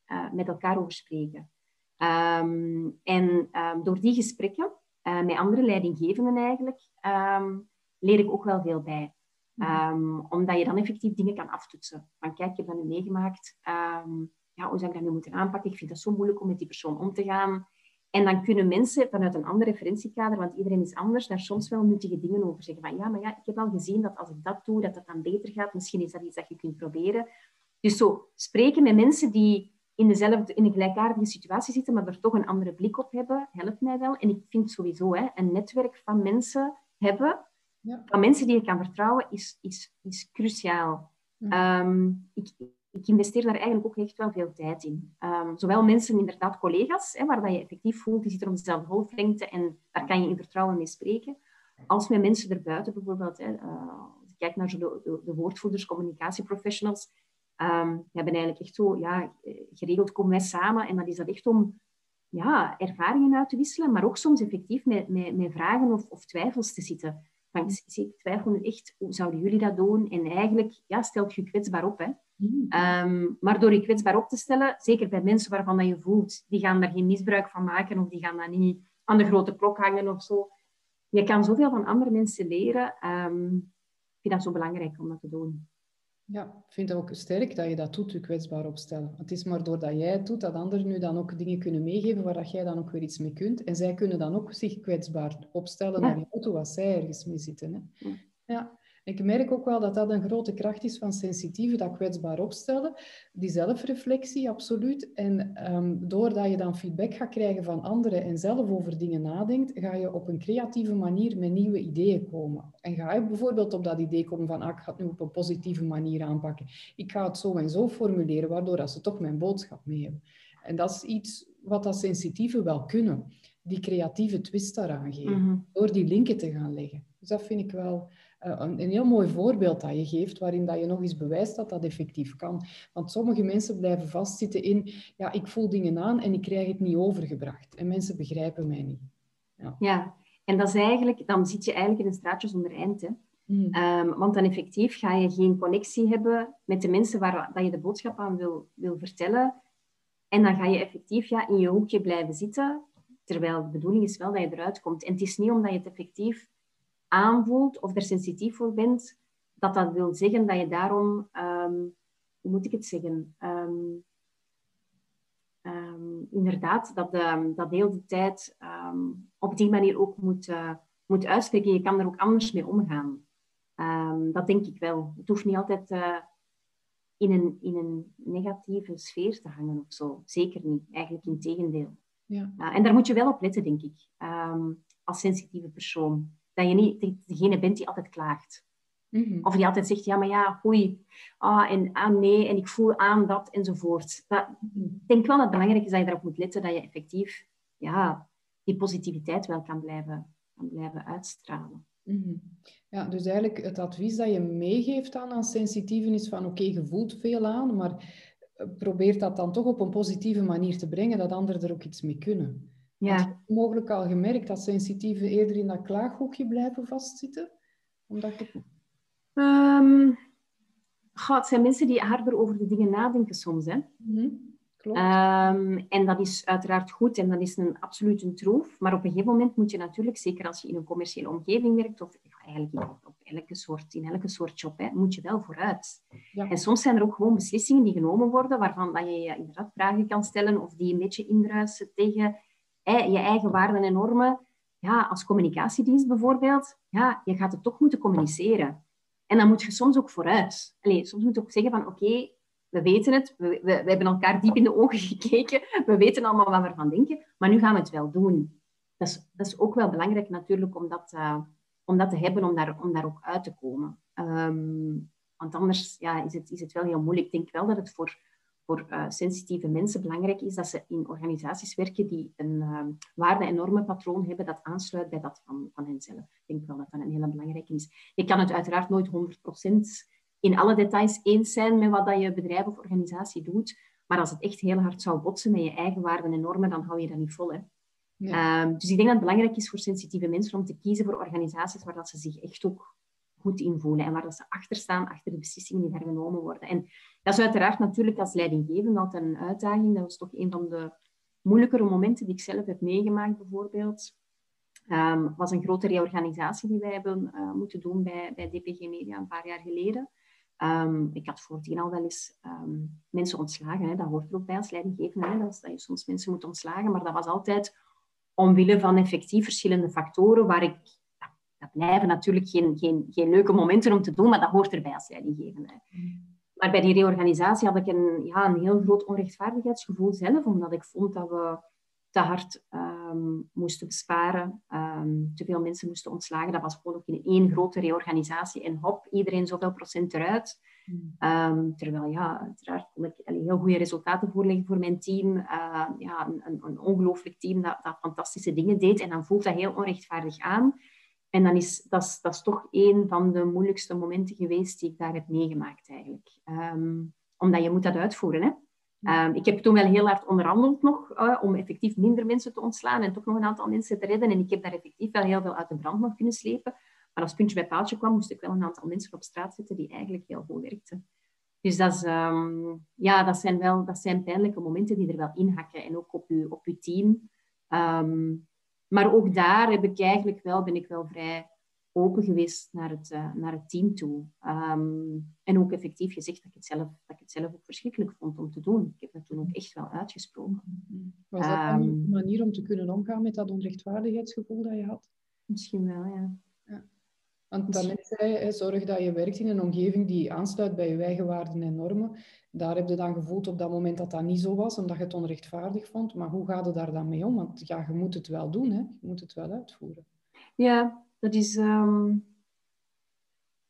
uh, met elkaar over spreken. Um, en door die gesprekken uh, met andere leidinggevenden eigenlijk, ehm, leer ik ook wel veel bij. Um, omdat je dan effectief dingen kan aftoetsen. Van kijk, ik heb dat nu meegemaakt. Um, ja, hoe zou ik dat nu moeten aanpakken? Ik vind dat zo moeilijk om met die persoon om te gaan. En dan kunnen mensen vanuit een ander referentiekader, want iedereen is anders, daar soms wel nuttige dingen over zeggen. Van ja, maar ja, ik heb al gezien dat als ik dat doe, dat dat dan beter gaat. Misschien is dat iets dat je kunt proberen. Dus zo spreken met mensen die in, dezelfde, in een gelijkaardige situatie zitten, maar er toch een andere blik op hebben, helpt mij wel. En ik vind sowieso hè, een netwerk van mensen hebben, ja. van mensen die je kan vertrouwen, is, is, is cruciaal. Ehm, ik, ik investeer daar eigenlijk ook echt wel veel tijd in. Um, zowel mensen, inderdaad collega's, hè, waar dat je effectief voelt, die zitten op dezelfde golflengte en daar kan je in vertrouwen mee spreken, als met mensen erbuiten bijvoorbeeld. Hè, uh, als ik kijk naar de, de, de woordvoerders, communicatieprofessionals, Um, we hebben eigenlijk echt zo, ja, geregeld komen wij samen en dat is dat echt om ja, ervaringen uit te wisselen, maar ook soms effectief met, met, met vragen of, of twijfels te zitten. Van, ik twijfel nu echt, hoe zouden jullie dat doen? En eigenlijk ja, stelt je kwetsbaar op. Hè? Mm. Ehm, maar door je kwetsbaar op te stellen, zeker bij mensen waarvan dat je voelt, die gaan daar geen misbruik van maken of die gaan dat niet aan de grote klok hangen of zo. Je kan zoveel van andere mensen leren. Um, ik vind dat zo belangrijk om dat te doen. Ja, ik vind het ook sterk dat je dat doet, je kwetsbaar opstellen. Het is maar doordat jij het doet, dat anderen nu dan ook dingen kunnen meegeven waar dat jij dan ook weer iets mee kunt. En zij kunnen dan ook zich kwetsbaar opstellen naar je auto als zij ergens mee zitten. Hè? Ja. Ik merk ook wel dat dat een grote kracht is van sensitieve, dat kwetsbaar opstellen. Die zelfreflectie, absoluut. En um, doordat je dan feedback gaat krijgen van anderen en zelf over dingen nadenkt, ga je op een creatieve manier met nieuwe ideeën komen. En ga je bijvoorbeeld op dat idee komen van, ah, ik ga het nu op een positieve manier aanpakken. Ik ga het zo en zo formuleren, waardoor dat ze toch mijn boodschap mee hebben. En dat is iets wat dat sensitieve wel kunnen. Die creatieve twist daaraan geven. Mhm. Door die linken te gaan leggen. Dus dat vind ik wel een, een, heel mooi voorbeeld dat je geeft, waarin dat je nog eens bewijst dat dat effectief kan. Want sommige mensen blijven vastzitten in, ja, ik voel dingen aan en ik krijg het niet overgebracht. En mensen begrijpen mij niet. Ja, ja. en dat is eigenlijk, dan zit je eigenlijk in een straatje zonder eind. Hè? Hmm. Ehm, want dan effectief ga je geen connectie hebben met de mensen waar dat je de boodschap aan wil, wil vertellen. En dan ga je effectief ja, in je hoekje blijven zitten, terwijl de bedoeling is wel dat je eruit komt. En het is niet omdat je het effectief aanvoelt of er sensitief voor bent, dat dat wil zeggen dat je daarom, um, hoe moet ik het zeggen, um, um, inderdaad, dat, de, dat heel de tijd op die manier ook moet, uh, moet uitspreken. Je kan er ook anders mee omgaan. dat denk ik wel. Het hoeft niet altijd uh, in, een, in een negatieve sfeer te hangen of zo. Zeker niet. Eigenlijk in tegendeel. Ja. Uh, en daar moet je wel op letten, denk ik, als sensitieve persoon dat je niet degene bent die altijd klaagt. Mhm. Of die altijd zegt, ja, maar ja, oei, ah, en ah, nee, en ik voel aan dat, enzovoort. Dat, ik denk wel dat het belangrijk is dat je erop moet letten dat je effectief ja, die positiviteit wel kan blijven, kan blijven uitstralen. Mhm. Ja, dus eigenlijk het advies dat je meegeeft aan, aan sensitieven is van oké, je voelt veel aan, maar probeer dat dan toch op een positieve manier te brengen, dat anderen er ook iets mee kunnen. Ja. Je mogelijk al gemerkt dat sensitieven eerder in dat klaaghoekje blijven vastzitten? Omdat Um, het zijn mensen die harder over de dingen nadenken soms. Hè? Mhm. Klopt. Ehm, en dat is uiteraard goed en dat is een absoluut een troef. Maar op een gegeven moment moet je natuurlijk, zeker als je in een commerciële omgeving werkt, of eigenlijk op elke soort, in elke soort job, hè, moet je wel vooruit. Ja. En soms zijn er ook gewoon beslissingen die genomen worden, waarvan dat je je inderdaad vragen kan stellen of die een beetje indruisen tegen je eigen waarden en normen. Ja, als communicatiedienst bijvoorbeeld, ja, je gaat het toch moeten communiceren. En dan moet je soms ook vooruit. Allee, soms moet je ook zeggen van, oké, we weten het, we, we, hebben elkaar diep in de ogen gekeken, we weten allemaal wat we ervan denken, maar nu gaan we het wel doen. Dat is, dat is ook wel belangrijk natuurlijk om dat, uh, om dat te hebben, om daar, om daar ook uit te komen. Um, want anders ja, is, het, is het wel heel moeilijk. Ik denk wel dat het voor, voor uh, sensitieve mensen belangrijk is dat ze in organisaties werken die een uh, waarde- en normenpatroon hebben dat aansluit bij dat van, van henzelf. Ik denk wel dat dat een hele belangrijke is. Je kan het uiteraard nooit 100% in alle details eens zijn met wat dat je bedrijf of organisatie doet. Maar als het echt heel hard zou botsen met je eigen waarden en normen, dan hou je dat niet vol. Hè? Ehm, dus ik denk dat het belangrijk is voor sensitieve mensen om te kiezen voor organisaties waar dat ze zich echt ook goed in en waar dat ze achter staan, achter de beslissingen die daar genomen worden. En dat is uiteraard natuurlijk als leidinggevende altijd een uitdaging. Dat was toch een van de moeilijkere momenten die ik zelf heb meegemaakt, bijvoorbeeld. Um, was een grote reorganisatie die wij hebben uh, moeten doen bij, bij DPG Media een paar jaar geleden. Um, ik had voordien al wel eens um, mensen ontslagen. Hè. Dat hoort er ook bij als leidinggevende. Hè. Dat, dat je soms mensen moet ontslagen. Maar dat was altijd omwille van effectief verschillende factoren waar ik... Dat blijven natuurlijk geen, geen, geen leuke momenten om te doen, maar dat hoort erbij als leidinggevende. Mm. Maar bij die reorganisatie had ik een, ja, een heel groot onrechtvaardigheidsgevoel zelf, omdat ik vond dat we te hard um, moesten besparen, um, te veel mensen moesten ontslagen. Dat was gewoon ook in één grote reorganisatie. En hop, iedereen zoveel procent eruit. Um, terwijl, ja, uiteraard kon ik heel goede resultaten voorleggen voor mijn team. Uh, ja, een, een, een ongelooflijk team dat, dat fantastische dingen deed. En dan voelt dat heel onrechtvaardig aan. En dan is dat, dat is toch een van de moeilijkste momenten geweest die ik daar heb meegemaakt eigenlijk. omdat je moet dat uitvoeren, hè. Um, ik heb toen wel heel hard onderhandeld nog uh, om effectief minder mensen te ontslaan en toch nog een aantal mensen te redden. En ik heb daar effectief wel heel veel uit de brand nog kunnen slepen. Maar als puntje bij paaltje kwam, moest ik wel een aantal mensen op straat zetten die eigenlijk heel goed werkten. Dus dat, is, um, ja, dat, zijn wel, dat zijn pijnlijke momenten die er wel in hakken. En ook op je, op uw team. Um, maar ook daar heb ik eigenlijk wel, ben ik wel vrij open geweest naar het, uh, naar het team toe. Um, en ook effectief gezegd dat ik, het zelf, dat ik het zelf ook verschrikkelijk vond om te doen. Ik heb dat toen ook echt wel uitgesproken. Was dat um, een manier om te kunnen omgaan met dat onrechtvaardigheidsgevoel dat je had? Misschien wel, ja. ja. Want daarnet zei zorg dat je werkt in een omgeving die aansluit bij je eigen waarden en normen. Daar heb je dan gevoeld op dat moment dat dat niet zo was, omdat je het onrechtvaardig vond. Maar hoe gaat je daar dan mee om? Want ja, je moet het wel doen, hè? je moet het wel uitvoeren. Ja, dat is... Um...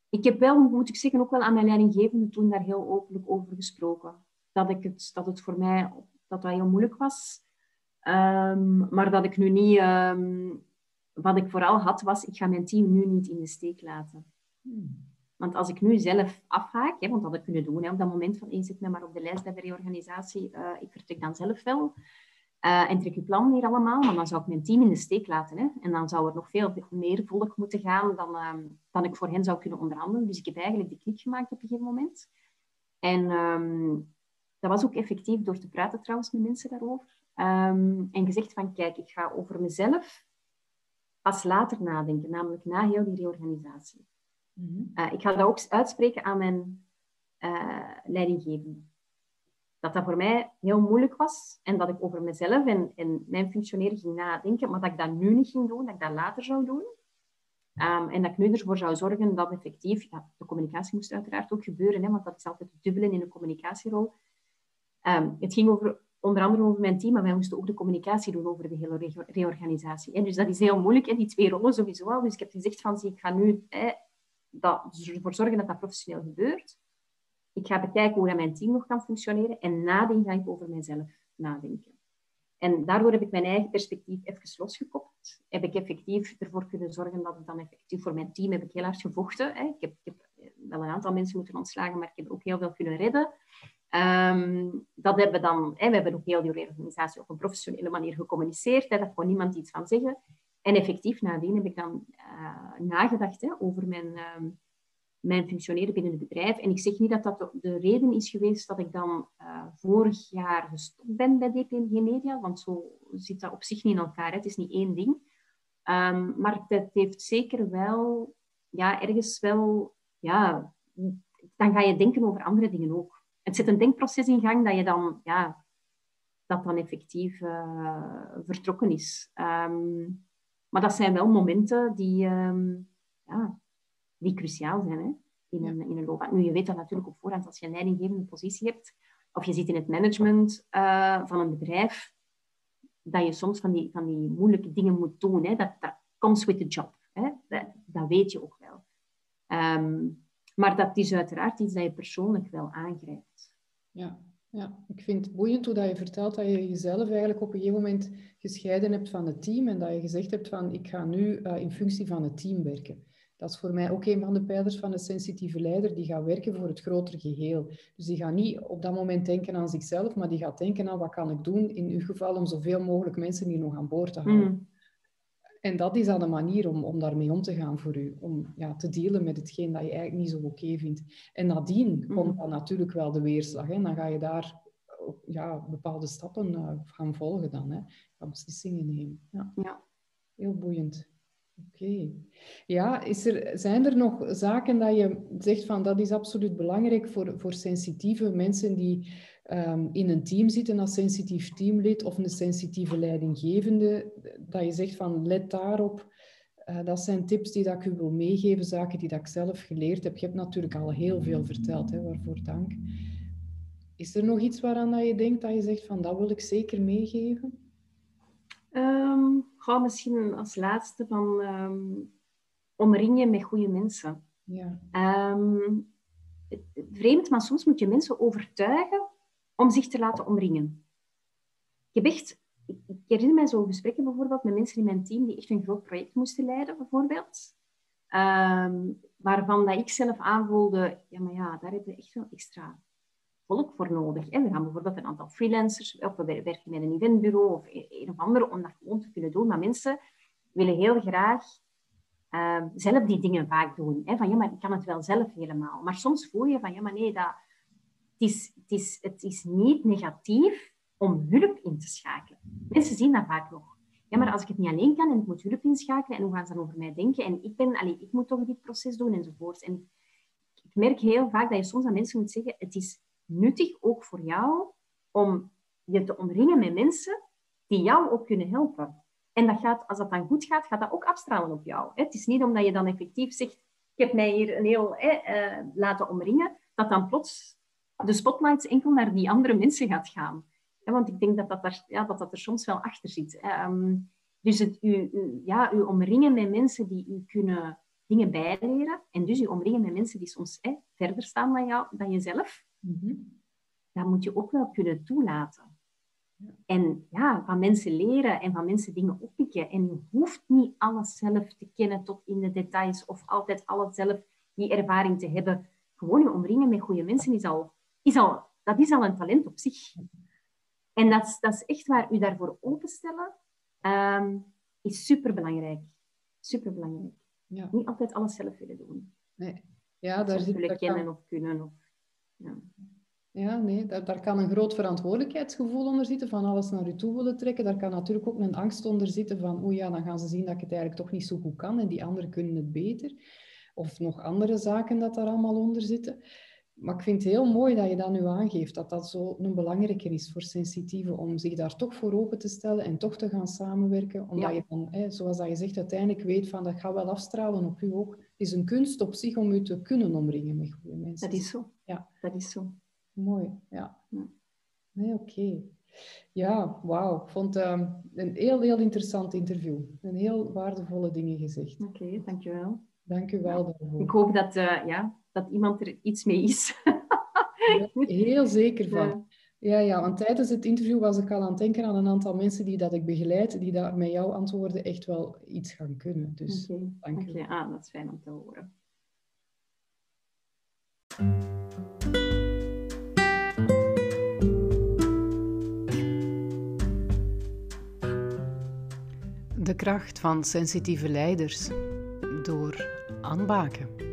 Ik heb wel, moet ik zeggen, ook wel aan mijn leidinggevende toen daar heel openlijk over gesproken. Dat, ik het, dat het voor mij dat dat heel moeilijk was. Um, maar dat ik nu niet... Um, wat ik vooral had, was, ik ga mijn team nu niet in de steek laten. Hmm. Want als ik nu zelf afhaak, hè, want dat had ik kunnen doen hè, op dat moment van, één zit me maar op de lijst bij de reorganisatie, uh, ik vertrek dan zelf wel. Uh, en trek je plan hier allemaal, maar dan zou ik mijn team in de steek laten. Hè? En dan zou er nog veel meer volk moeten gaan dan, uh, dan ik voor hen zou kunnen onderhandelen. Dus ik heb eigenlijk de klik gemaakt op een gegeven moment. En um, dat was ook effectief door te praten trouwens met mensen daarover. Um, en gezegd van, kijk, ik ga over mezelf pas later nadenken, namelijk na heel die reorganisatie. Mm -hmm. uh, ik ga dat ook uitspreken aan mijn leidinggevende dat dat voor mij heel moeilijk was en dat ik over mezelf en, en mijn functioneren ging nadenken, maar dat ik dat nu niet ging doen, dat ik dat later zou doen. Um, en dat ik nu ervoor zou zorgen dat effectief, ja, de communicatie moest uiteraard ook gebeuren, hè, want dat is altijd dubbelen in een communicatierol. Um, het ging over, onder andere over mijn team, maar wij moesten ook de communicatie doen over de hele re reorganisatie. Hè. Dus dat is heel moeilijk, hè, die twee rollen sowieso al. Dus ik heb gezegd van, zie, ik ga nu dat, ervoor zorgen dat dat professioneel gebeurt. Ik ga bekijken hoe dat mijn team nog kan functioneren en nadenken ga ik over mijzelf nadenken. En daardoor heb ik mijn eigen perspectief even losgekoppeld. Heb ik effectief ervoor kunnen zorgen dat ik dan effectief voor mijn team heb ik heel hard gevochten. Ik, heb, ik heb wel een aantal mensen moeten ontslagen, maar ik heb ook heel veel kunnen redden. Um, dat hebben we dan, hè, we hebben ook heel die organisatie op een professionele manier gecommuniceerd. Hè, daar kon niemand iets van zeggen. En effectief nadien heb ik dan uh, nagedacht over mijn, uh, mijn functioneren binnen het bedrijf. En ik zeg niet dat dat de reden is geweest dat ik dan uh, vorig jaar gestopt ben bij DPMG Media, want zo zit dat op zich niet in elkaar. Het is niet één ding. Um, maar dat heeft zeker wel, ja, ergens wel, ja, dan ga je denken over andere dingen ook. Het zet een denkproces in gang dat je dan, ja, dat dan effectief uh, vertrokken is. Um, maar dat zijn wel momenten die, um, ja, die cruciaal zijn hè, in, een, in een loopbaan. Nu, je weet dat natuurlijk op voorhand als je een leidinggevende positie hebt, of je zit in het management uh, van een bedrijf, dat je soms van die, van die moeilijke dingen moet doen. Hè. Dat, dat comes with the job. Hè. Dat, dat weet je ook wel. Um, maar dat is uiteraard iets dat je persoonlijk wel aangrijpt. Ja, ja, ik vind het boeiend hoe dat je vertelt dat je jezelf eigenlijk op een gegeven moment gescheiden hebt van het team en dat je gezegd hebt van ik ga nu uh, in functie van het team werken. Dat is voor mij ook een van de pijlers van een sensitieve leider. Die gaat werken voor het grotere geheel. Dus die gaat niet op dat moment denken aan zichzelf, maar die gaat denken aan wat kan ik doen in uw geval om zoveel mogelijk mensen hier nog aan boord te houden. Mm. En dat is dan een manier om, om daarmee om te gaan voor u. Om ja, te dealen met hetgeen dat je eigenlijk niet zo oké vindt. En nadien mm. komt dan natuurlijk wel de weerslag. Hè. Dan ga je daar ja, bepaalde stappen uh, gaan volgen dan. Hè. Gaan beslissingen nemen. Ja. ja. Heel boeiend. Oké. Ja, is er, zijn er nog zaken dat je zegt van dat is absoluut belangrijk voor, voor sensitieve mensen die um, in een team zitten als sensitief teamlid of een sensitieve leidinggevende, dat je zegt van let daarop. Uh, dat zijn tips die dat ik u wil meegeven, zaken die dat ik zelf geleerd heb. Je hebt natuurlijk al heel veel verteld, hè, waarvoor dank. Is er nog iets waaraan dat je denkt dat je zegt van dat wil ik zeker meegeven? Um, ga misschien als laatste van um, omring je met goede mensen. Ja. Um, vreemd, maar soms moet je mensen overtuigen om zich te laten omringen. Ik heb echt, ik, herinner mij zo gesprekken bijvoorbeeld met mensen in mijn team die echt een groot project moesten leiden, bijvoorbeeld. waarvan dat ik zelf aanvoelde, ja, maar ja, daar heb je echt wel extra volk voor nodig. We gaan bijvoorbeeld een aantal freelancers, of we werken met een eventbureau of een of andere, om dat gewoon te kunnen doen. Maar mensen willen heel graag uh, zelf die dingen vaak doen. Hè? Van ja, maar ik kan het wel zelf helemaal. Maar soms voel je van ja, maar nee, dat, het, is, het, is, het is niet negatief om hulp in te schakelen. Mensen zien dat vaak nog. Ja, maar als ik het niet alleen kan en ik moet hulp inschakelen, en hoe gaan ze dan over mij denken? En ik ben, allee, ik moet toch dit proces doen enzovoort. En ik merk heel vaak dat je soms aan mensen moet zeggen, het is nuttig ook voor jou om je te omringen met mensen die jou ook kunnen helpen. En dat gaat, als dat dan goed gaat, gaat dat ook afstralen op jou. Het is niet omdat je dan effectief zegt, ik heb mij hier een heel eh, laten omringen, dat dan plots de spotlights enkel naar die andere mensen gaat gaan. want ik denk dat dat, daar, ja, dat dat er soms wel achter zit. Ehm, dus het, u, u, ja, u omringen met mensen die u kunnen dingen bijleren. En dus u omringen met mensen die soms verder staan dan, jou, dan jezelf. Mm Dat moet je ook wel kunnen toelaten. En ja, van mensen leren en van mensen dingen oppikken. En je hoeft niet alles zelf te kennen tot in de details of altijd alles zelf die ervaring te hebben. Gewoon je omringen met goede mensen is al, is al, dat is al een talent op zich. En dat is, dat is echt waar u daarvoor openstellen, um, is superbelangrijk. Superbelangrijk. Ja. Niet altijd alles zelf willen doen. Nee. Ja, daar zit willen kennen of kunnen. Of, ja. Ja, nee, daar, daar, kan een groot verantwoordelijkheidsgevoel onder zitten, van alles naar u toe willen trekken. Daar kan natuurlijk ook een angst onder zitten van, oeh ja, dan gaan ze zien dat ik het eigenlijk toch niet zo goed kan en die anderen kunnen het beter. Of nog andere zaken dat daar allemaal onder zitten. Maar ik vind het heel mooi dat je dat nu aangeeft, dat dat zo een belangrijker is voor sensitieven, om zich daar toch voor open te stellen en toch te gaan samenwerken. Omdat je dan, hè, zoals dat je zegt, uiteindelijk weet van dat gaat wel afstralen op u ook. Het is een kunst op zich om u te kunnen omringen met goede mensen. Dat is zo. Ja. Dat is zo. Mooi, ja. Nee, oké. Ja, wauw. Ik vond het um, een heel, heel interessant interview. Een heel waardevolle dingen gezegd. Oké, okay, dankjewel. Dank u wel daarvoor. Ik hoop dat, uh, ja, dat iemand er iets mee is. heel zeker van. Ja, ja, want tijdens het interview was ik al aan het denken aan een aantal mensen die dat ik begeleid, die dat met jouw antwoorden echt wel iets gaan kunnen. Dus okay. dank je. Okay. Ah, dat is fijn om te horen. De kracht van sensitieve leiders door Anne Baken.